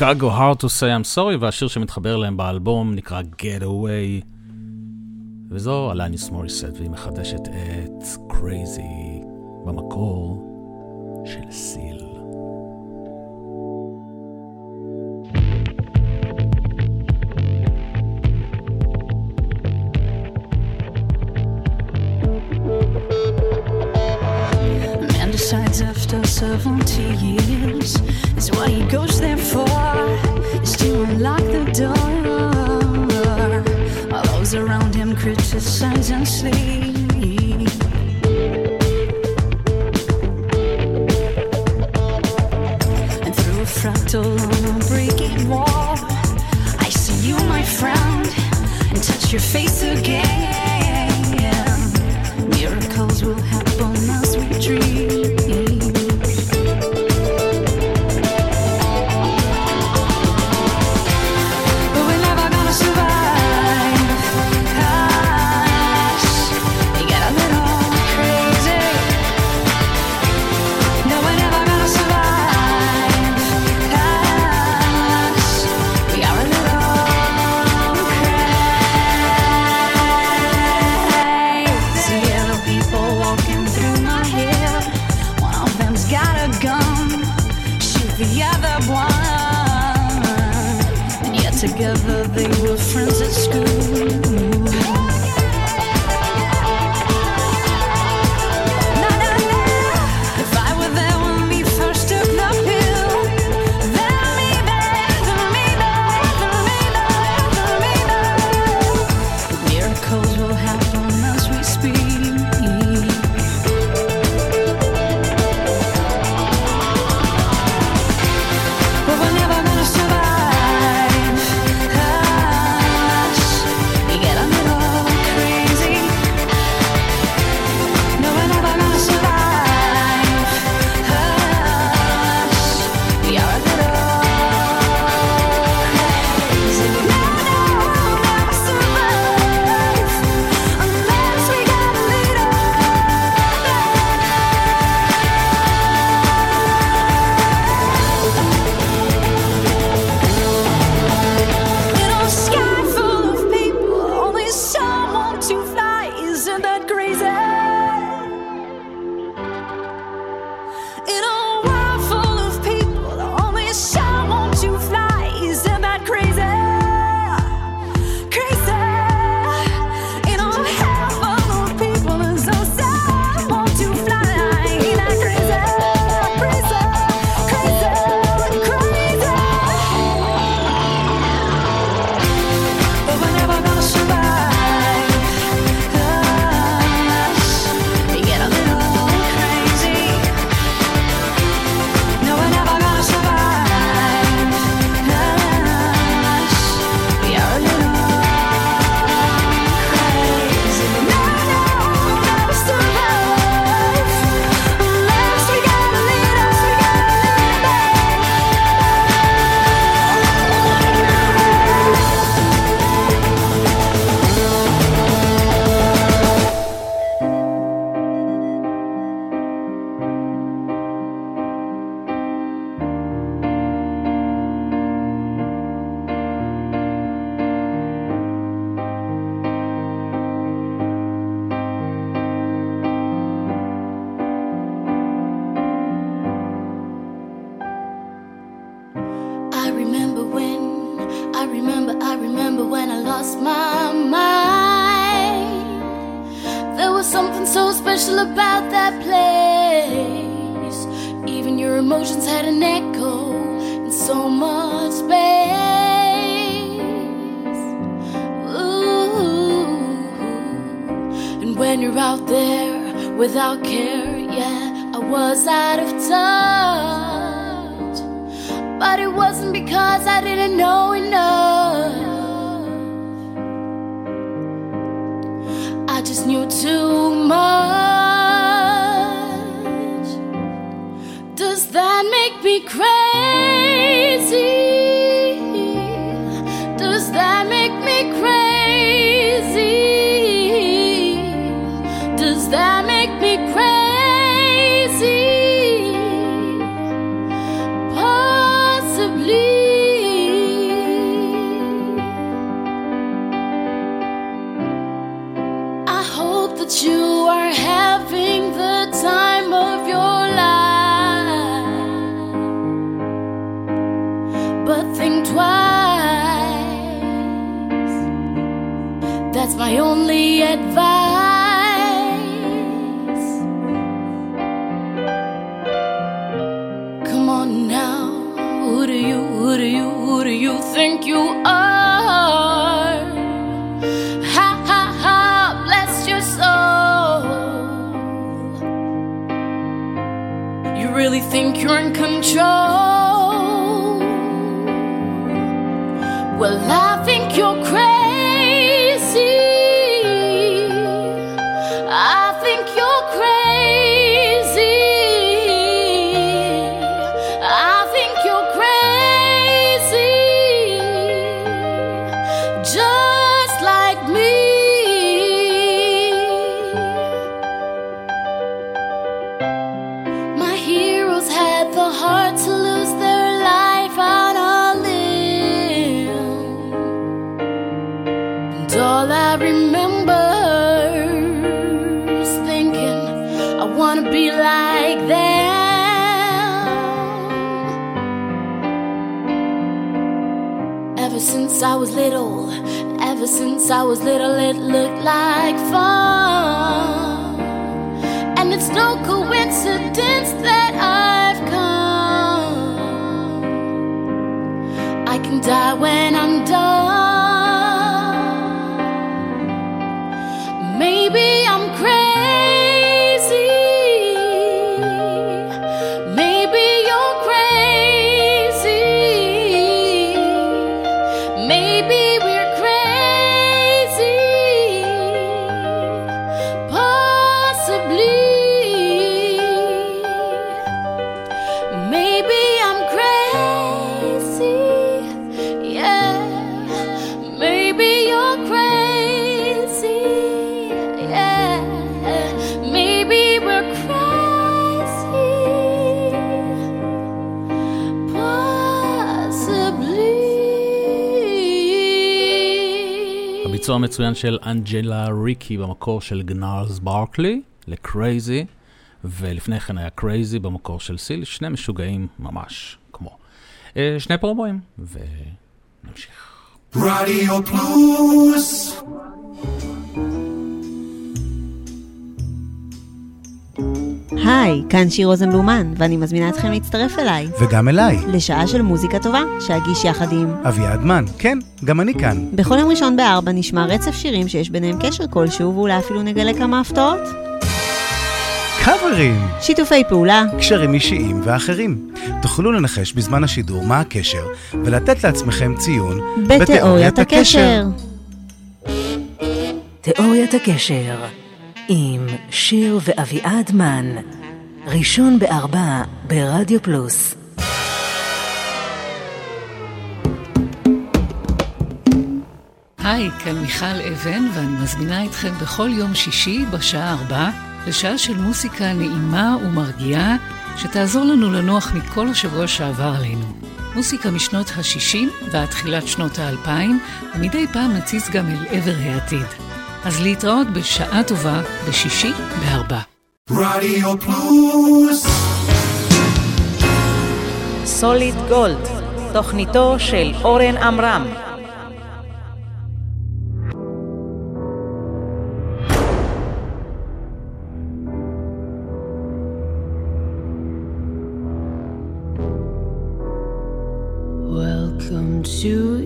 שיקגו, Hard to say I'm sorry, והשיר שמתחבר להם באלבום נקרא Get Away. וזו אלניס מוריסט, והיא מחדשת את Crazy במקור של סיל. sides after 70 years. It's what he goes there for, is to unlock the door. All those around him criticize and sleep. fractal on a breaking wall. I see you, my friend, and touch your face again. Miracles will happen phone house we dream. המצוין של אנג'לה ריקי במקור של גנארס ברקלי, לקרייזי, ולפני כן היה קרייזי במקור של סיל, שני משוגעים ממש, כמו. אה, שני פרומואים, ונמשיך. רדיו פלוס היי, כאן שיר רוזנבלומן, ואני מזמינה אתכם להצטרף אליי. וגם אליי. לשעה של מוזיקה טובה, שאגיש יחד עם... אביעד מן, כן, גם אני כאן. בכל יום ראשון בארבע נשמע רצף שירים שיש ביניהם קשר כלשהו, ואולי אפילו נגלה כמה הפתעות. קאברים! שיתופי פעולה. קשרים אישיים ואחרים. תוכלו לנחש בזמן השידור מה הקשר, ולתת לעצמכם ציון בתיאוריית הקשר. תיאוריית הקשר עם שיר ואביעד מן, ראשון בארבע ברדיו פלוס. היי, כאן מיכל אבן, ואני מזמינה אתכם בכל יום שישי בשעה ארבע לשעה של מוסיקה נעימה ומרגיעה, שתעזור לנו לנוח מכל השבוע שעבר עלינו. מוסיקה משנות ה-60 ועד תחילת שנות ה-2000, ומדי פעם נציץ גם אל עבר העתיד. אז להתראות בשעה טובה בשישי בארבע. רדיו פלוס סוליד גולד, תוכניתו של אורן עמרם. Welcome to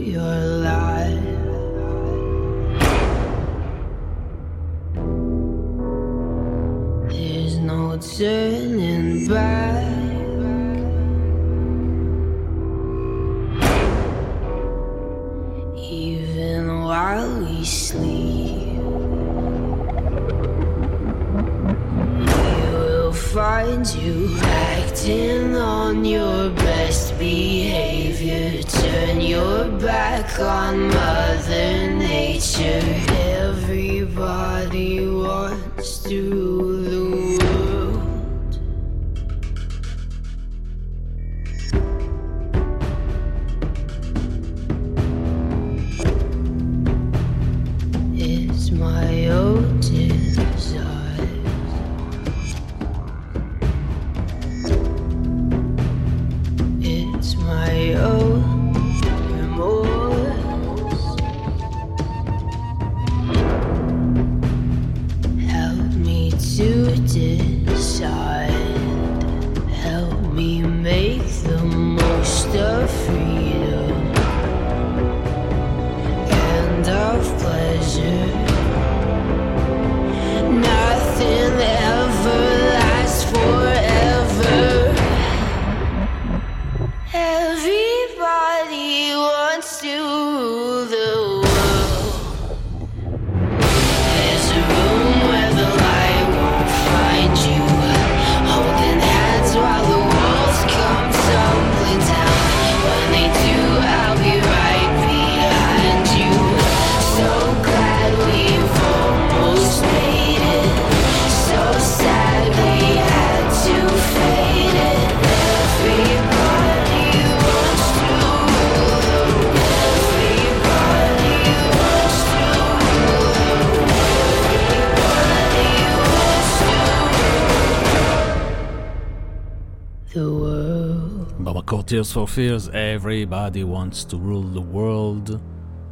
Tears for Fears, Everybody wants to rule the world,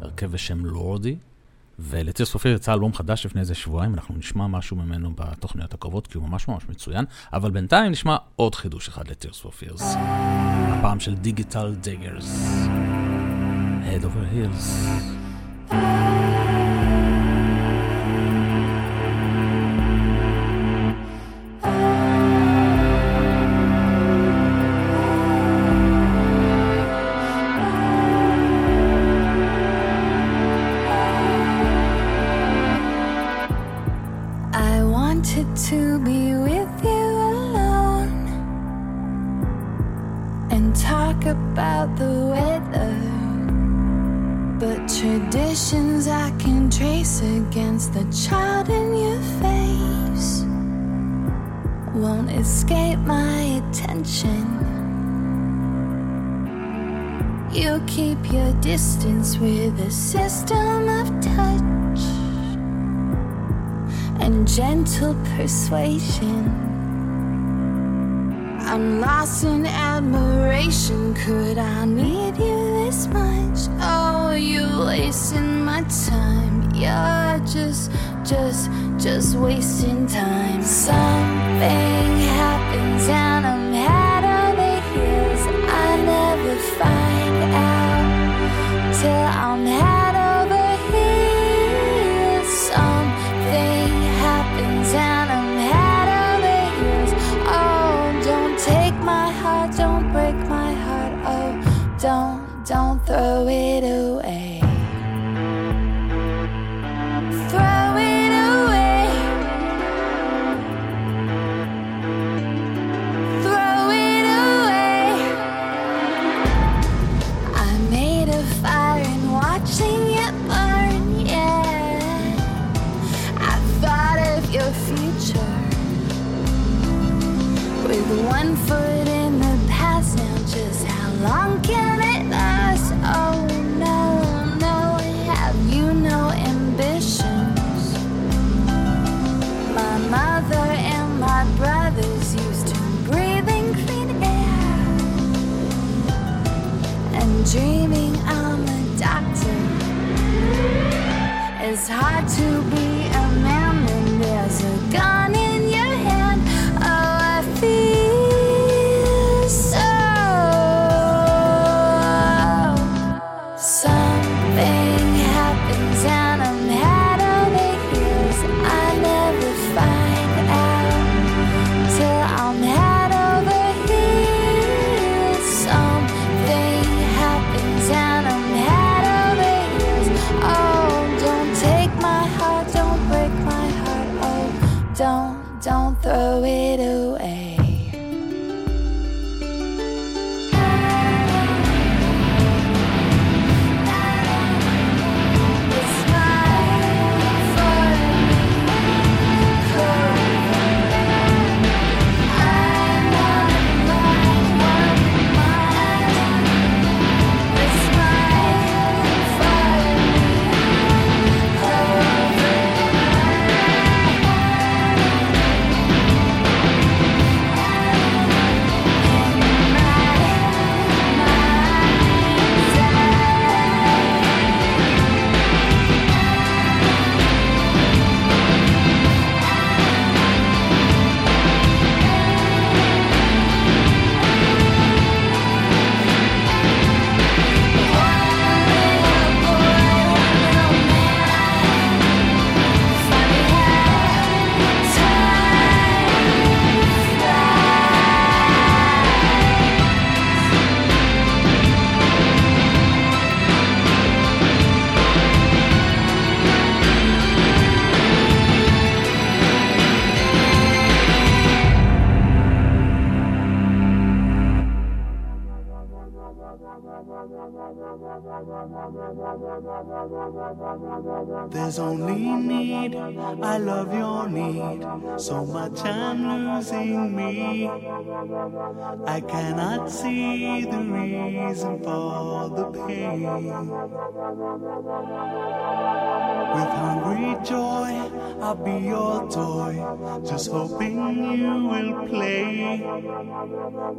הרכב בשם לורדי. ול-Tears יצא אלבום חדש לפני איזה שבועיים, אנחנו נשמע משהו ממנו בתוכניות הקרובות, כי הוא ממש ממש מצוין, אבל בינתיים נשמע עוד חידוש אחד ל-Tears הפעם של דיגיטל דיגרס. Head over heels. I love need. So much I'm losing me. I cannot see the reason for the pain. With hungry joy, I'll be your toy. Just hoping you will play.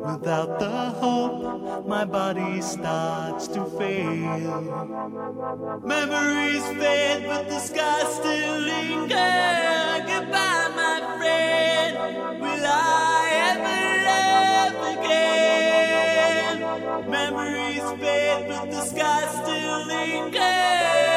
Without the hope, my body starts to fail. Memories fade, but the sky still lingers. Goodbye, Memories fade, but the sky still lingers.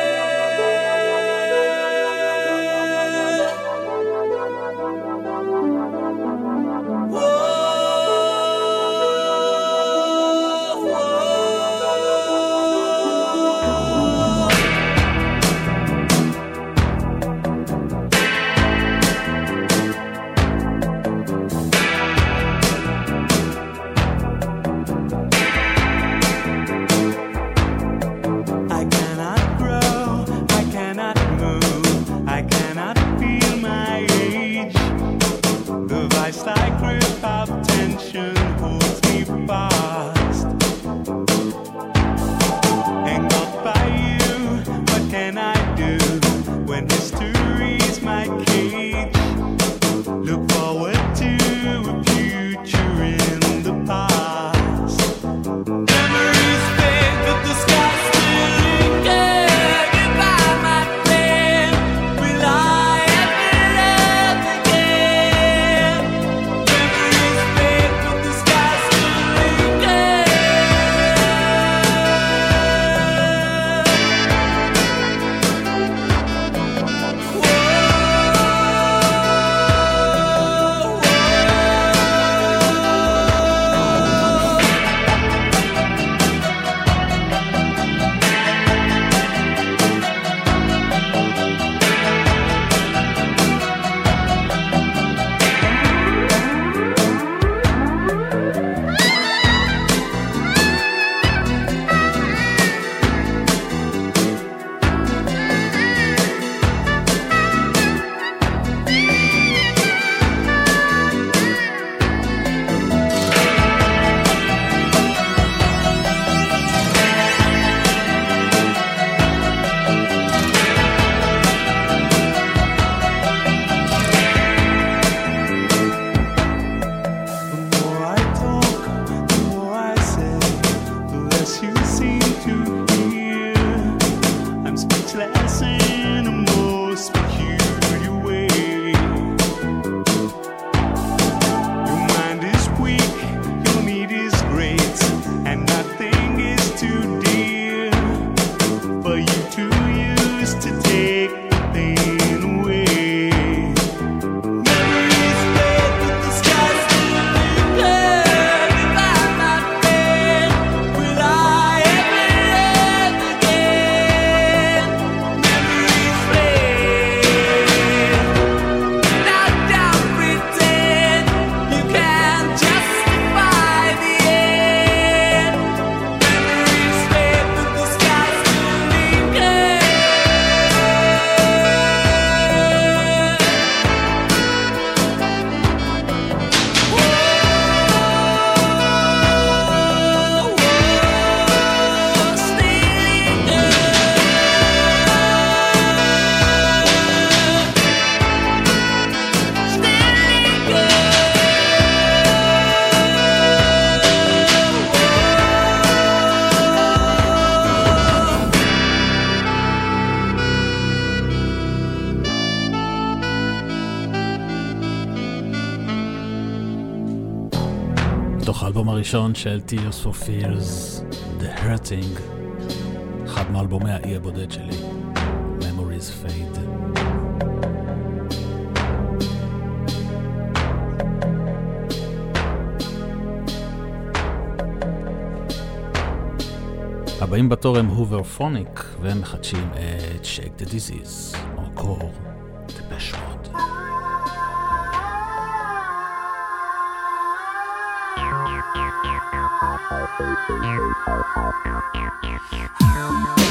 של Tears for Fears, The Hurting, אחד מאלבומי האי הבודד שלי, Memories Fade. הבאים בתור הם הובר פוניק, והם מחדשים את Shake the Disease, מקור טיפש Thank you.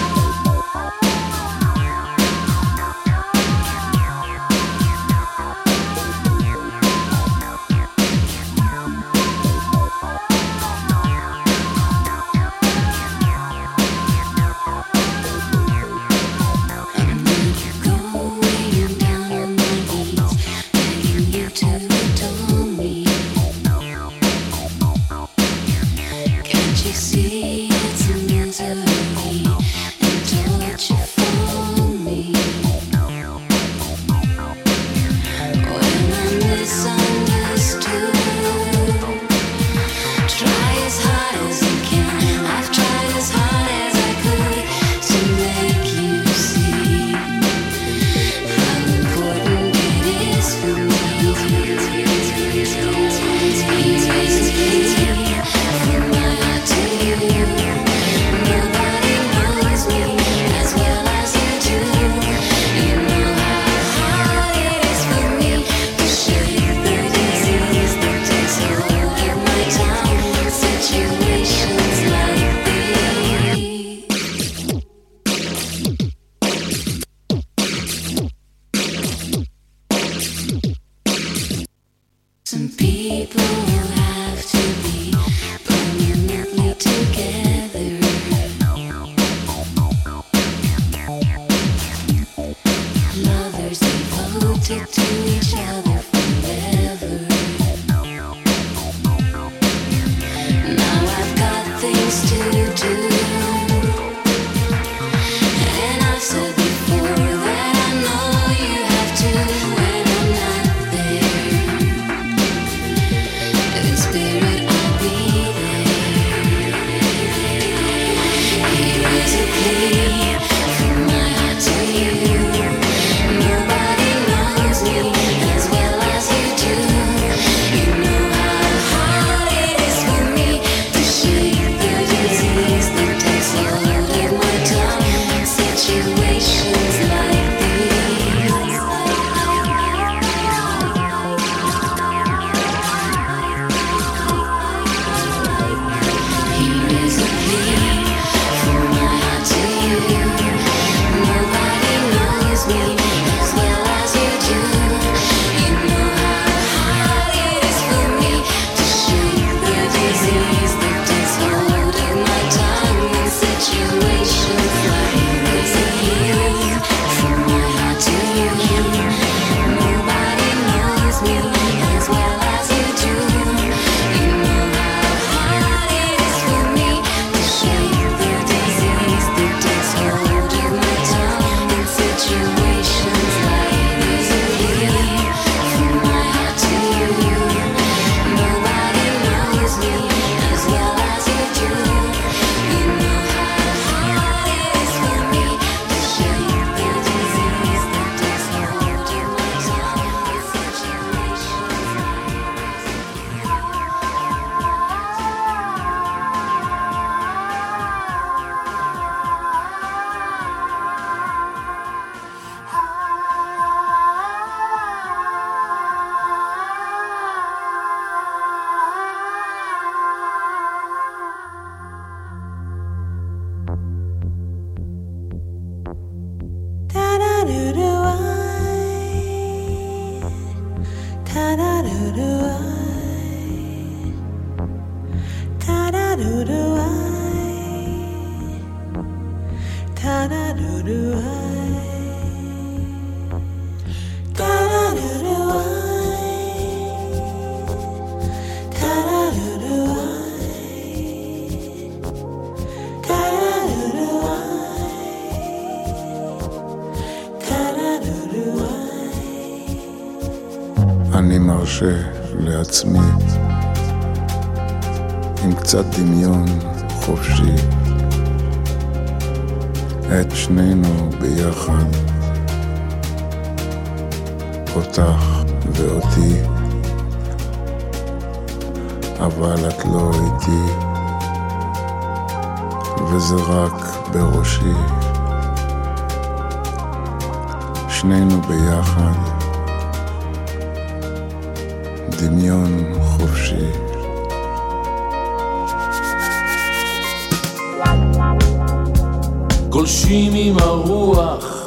גולשים עם הרוח.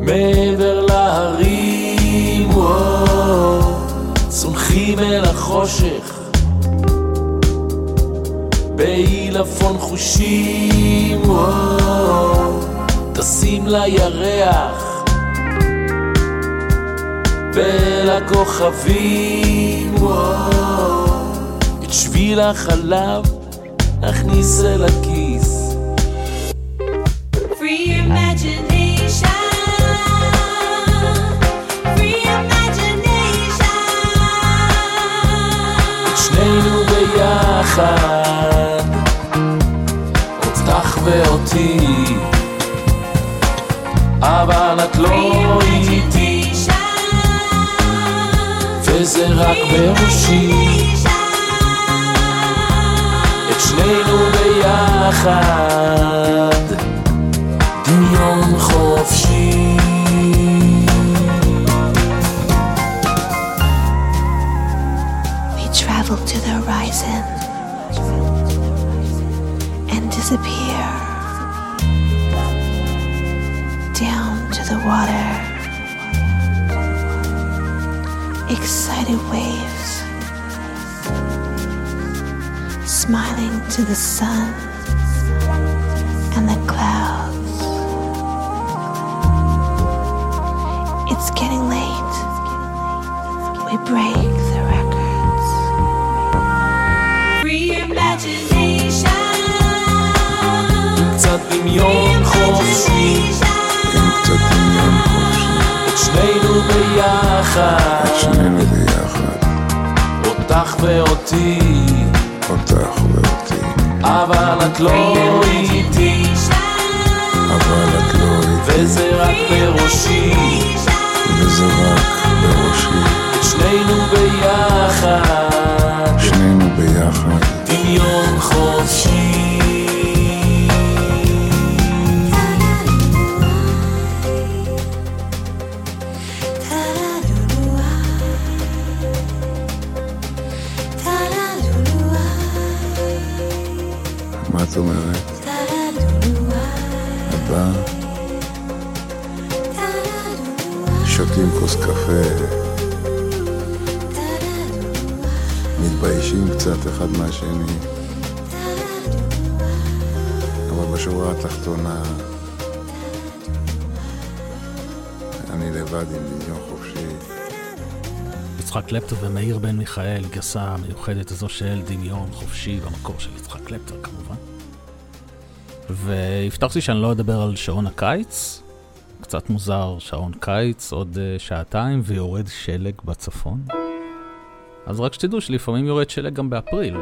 מעבר להרים, וואו, צונחים אל החושך. בעילפון חושים, וואו, טסים לירח. ולכוכבים, וואו, את שביל החלב נכניס אל הכיס. אבל את לא איתי, וזה רק בראשי. את שנינו ביחד, דמיון חופשי. We travel to the horizon and disappear Excited waves smiling to the sun ואותי, אותך ואותי, אבל את לא איתי, אבל את לא איתי, וזה רק בראשי, וזה רק בראשי, שנינו ביחד, שנינו ביחד, דמיון חופשי. אומרת? באה? שותים כוס קפה, מתביישים קצת אחד מהשני, אבל בשורה התחתונה אני לבד עם דמיון חופשי. יצחק קלפטר ומאיר בן מיכאל, גרסה המיוחדת הזו של דמיון חופשי במקור של יצחק קלפטר כמובן. והבטחתי שאני לא אדבר על שעון הקיץ, קצת מוזר, שעון קיץ, עוד uh, שעתיים ויורד שלג בצפון. אז רק שתדעו שלפעמים יורד שלג גם באפריל.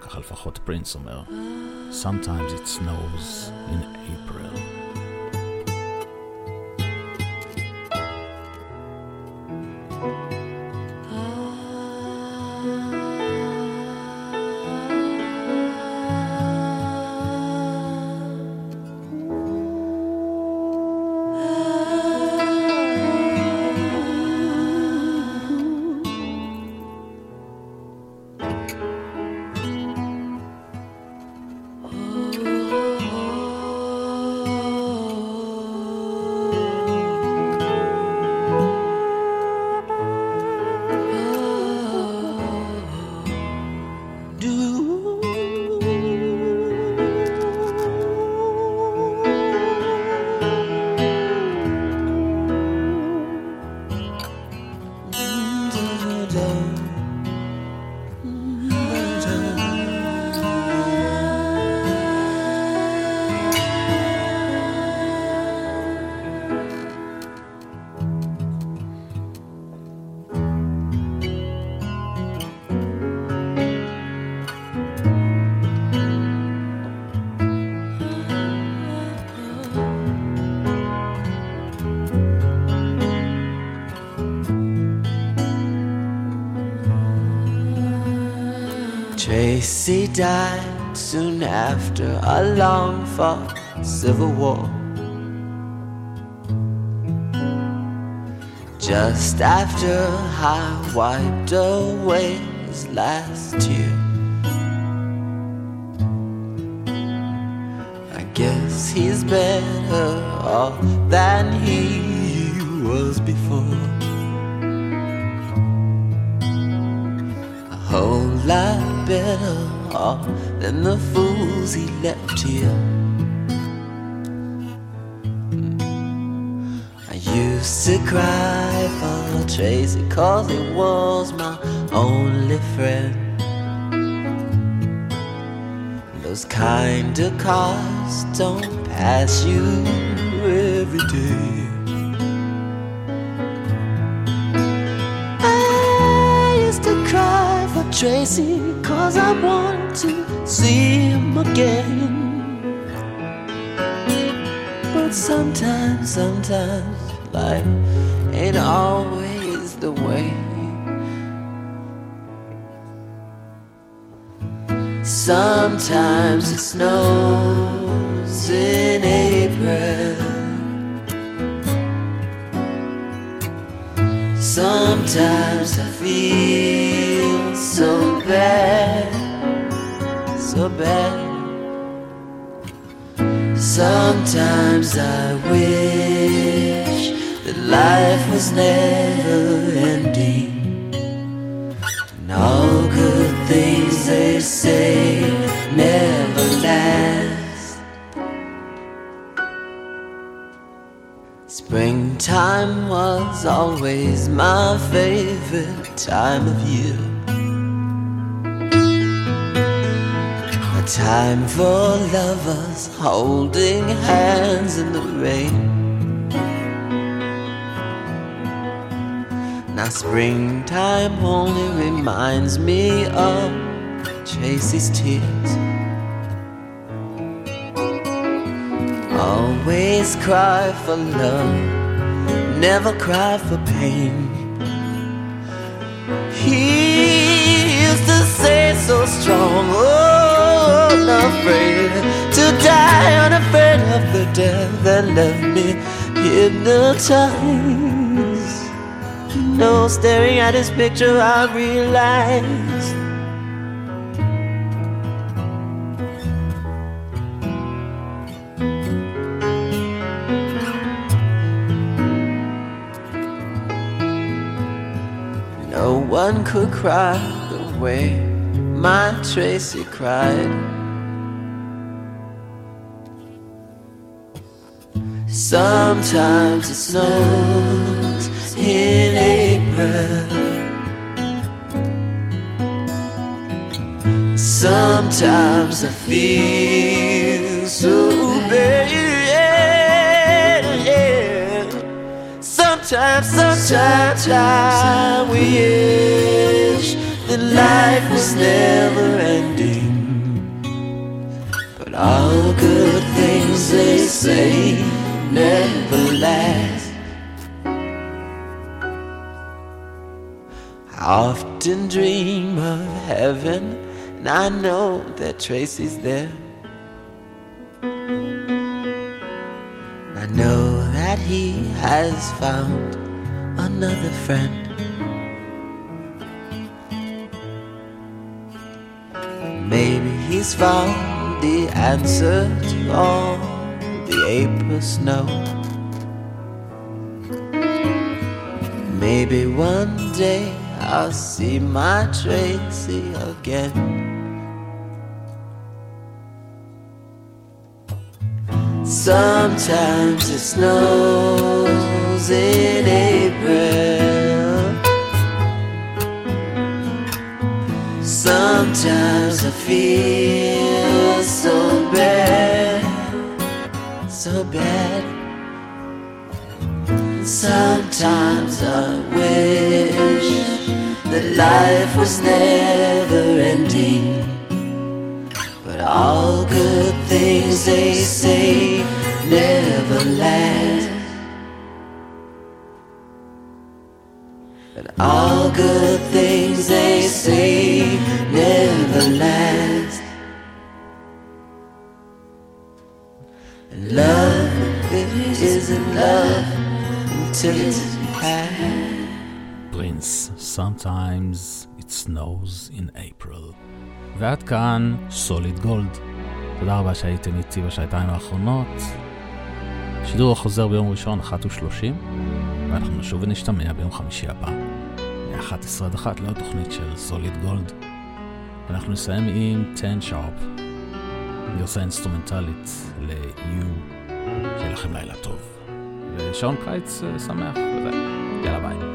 ככה לפחות פרינס אומר. Sometimes it snows in April. Died soon after a long fought civil war. Just after I wiped away his last tear. guess he's better off than he was before. A whole lot better off than the fools he left here. Hmm. I used to cry for Tracy cause he was my only friend. Those kind of cars don't pass you every day. Tracy cause I want to see him again. But sometimes, sometimes life ain't always the way. Sometimes it snows in April. Sometimes I feel so bad, so bad. Sometimes I wish that life was never ending. And all good things they say never last. Springtime was always my favorite time of year. Time for lovers holding hands in the rain. Now springtime only reminds me of Tracy's tears. Always cry for love, never cry for pain. He used to say so strong, oh, unafraid to die, unafraid of the death that left me hypnotized. Know, staring at his picture, I realized. No one could cry the way my Tracy cried. Sometimes it snows in April. Sometimes I feel so bad. Sometimes, sometimes I wish that life was never ending. But all good things they say never last. I often dream of heaven, and I know that Tracy's there. I know that he has found another friend. Maybe he's found the answer to all the April snow. Maybe one day I'll see my Tracy again. Sometimes it snows in April. Sometimes I feel so bad, so bad. Sometimes I wish that life was never ending. But all good things they say never last. And all good things they say never last. And love, isn't love until it's past. פרינס, Sometimes it snows in April. ועד כאן סוליד גולד. תודה רבה שהייתם איתי בשעתיים האחרונות. שידור החוזר ביום ראשון, 1 ו-30, ואנחנו נשוב ונשתמע ביום חמישי הבא, מ-11 עד 1 לעוד תוכנית של סוליד גולד. ואנחנו נסיים עם 10 שרפ, גרסה אינסטרומנטלית ל-You, שיהיה לכם לילה טוב. ושעון קיץ אה, שמח, וזה, יאללה ביי.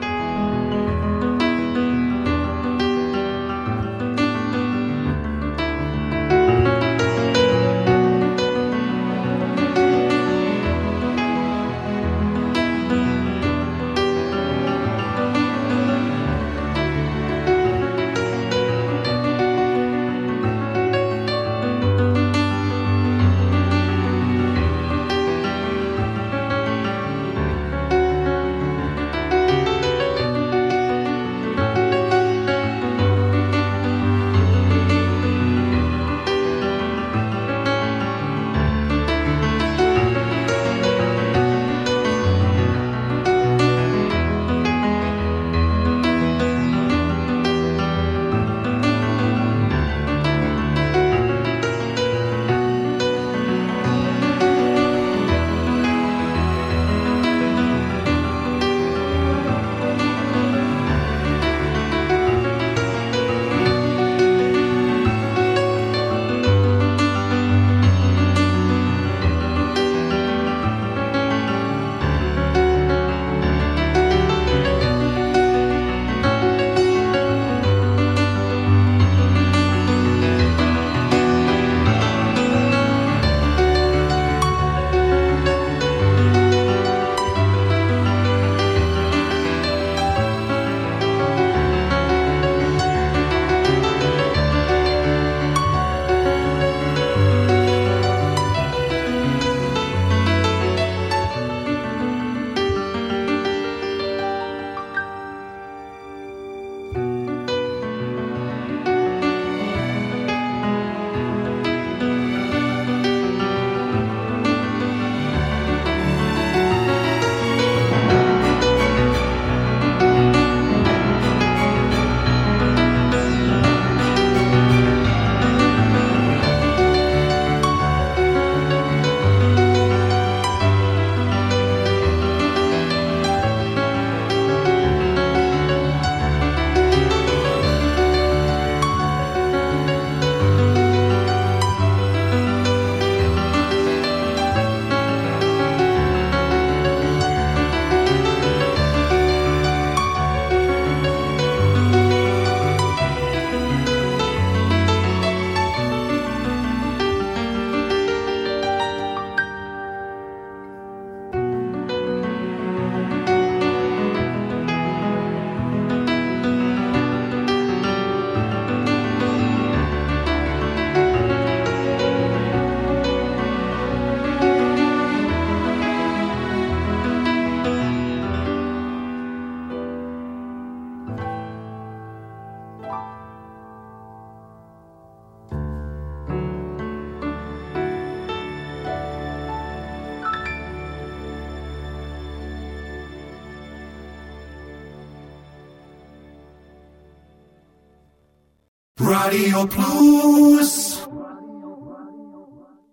Radio Plus.